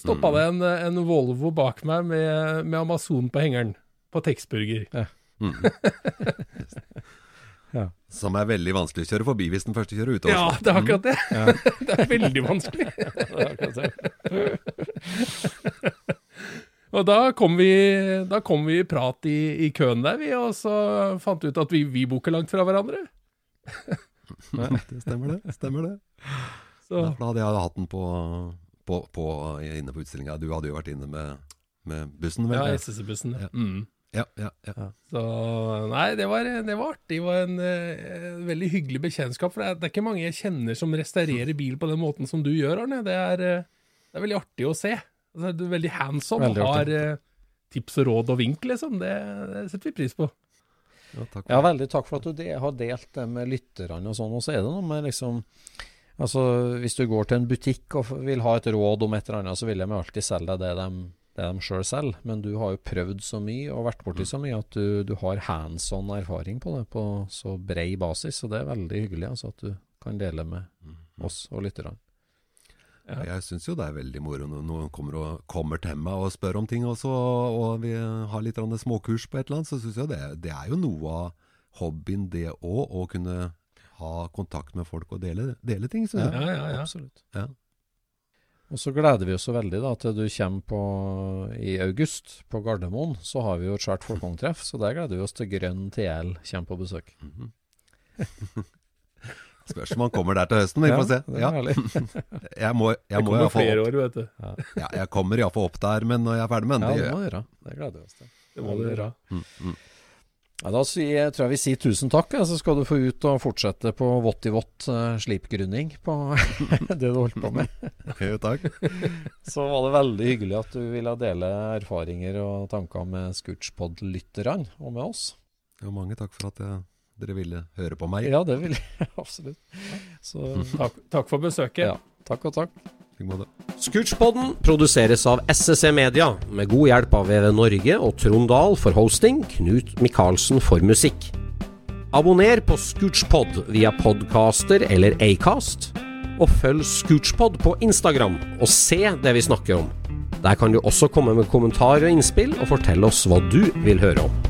stoppa Mm. det en, en Volvo bak meg med, med Amazon på hengeren. På Texburger. Mm. Ja. Som er veldig vanskelig å kjøre forbi hvis den første kjører ut. Ja, det er akkurat det. det er veldig vanskelig. og da kom vi, da kom vi i prat i, i køen der, vi, og så fant vi ut at vi, vi bor ikke langt fra hverandre. Det stemmer det. stemmer det. Så, da hadde jeg hatt den på, på, på, inne på utstillinga. Du hadde jo vært inne med, med bussen, vel? ja, SS-bussen Ja. Mm. Ja, ja, ja. Så nei, det var, det var artig. Det var en eh, veldig hyggelig bekjentskap. For det er, det er ikke mange jeg kjenner som restaurerer bil på den måten som du gjør, Arne. Det er, eh, det er veldig artig å se. Altså, du er veldig hands on Veldig og har eh, tips og råd og vink, liksom. Det, det setter vi pris på. ja takk. Ja, veldig takk for at du de, har delt det med lytterne og sånn. Og så er det noe med liksom Altså, Hvis du går til en butikk og vil ha et råd om et eller annet, så vil de alltid selge deg det de, det de sjøl selv, Men du har jo prøvd så mye og vært borti så mye at du, du har hands on erfaring på det på så brei basis. Og det er veldig hyggelig altså, at du kan dele med oss og lytterne. Ja. Jeg syns jo det er veldig moro når noen kommer, og, kommer til meg og spør om ting også, og vi har litt småkurs på et eller annet. Så syns jeg det, det er jo noe av hobbyen, det òg, å kunne ha kontakt med folk og dele, dele ting. Ja, ja, ja, absolutt. Ja. Og så gleder vi oss så veldig da, til du kommer på, i august på Gardermoen. Så har vi jo et svært folkehåndtreff, så der gleder vi oss til Grønn TL kommer på besøk. Mm -hmm. Spørs om han kommer der til høsten, vi får se. Ja, jeg må, jeg må flere år, vet du. Ja. ja jeg kommer iallfall opp der men når jeg er ferdig med den. Ja, det det gjør må jeg. gjøre. Det gleder vi oss til. Det må du gjøre. Mm, mm. Ja, da sier, tror jeg vi sier tusen takk, ja, så skal du få ut og fortsette på vått i vått uh, slipgrunning på det du holdt på med. Jo, takk. så var det veldig hyggelig at du ville dele erfaringer og tanker med Scootspod-lytterne og med oss. Jo, mange takk for at jeg, dere ville høre på meg. Ja, det vil jeg absolutt. Så, takk, takk for besøket. Ja, takk og takk. Scootspodden produseres av SSC Media, med god hjelp av VV Norge og Trond Dahl for hosting, Knut Micaelsen for musikk. Abonner på Scootspod via podcaster eller Acast, og følg Scootspod på Instagram og se det vi snakker om. Der kan du også komme med kommentarer og innspill, og fortelle oss hva du vil høre om.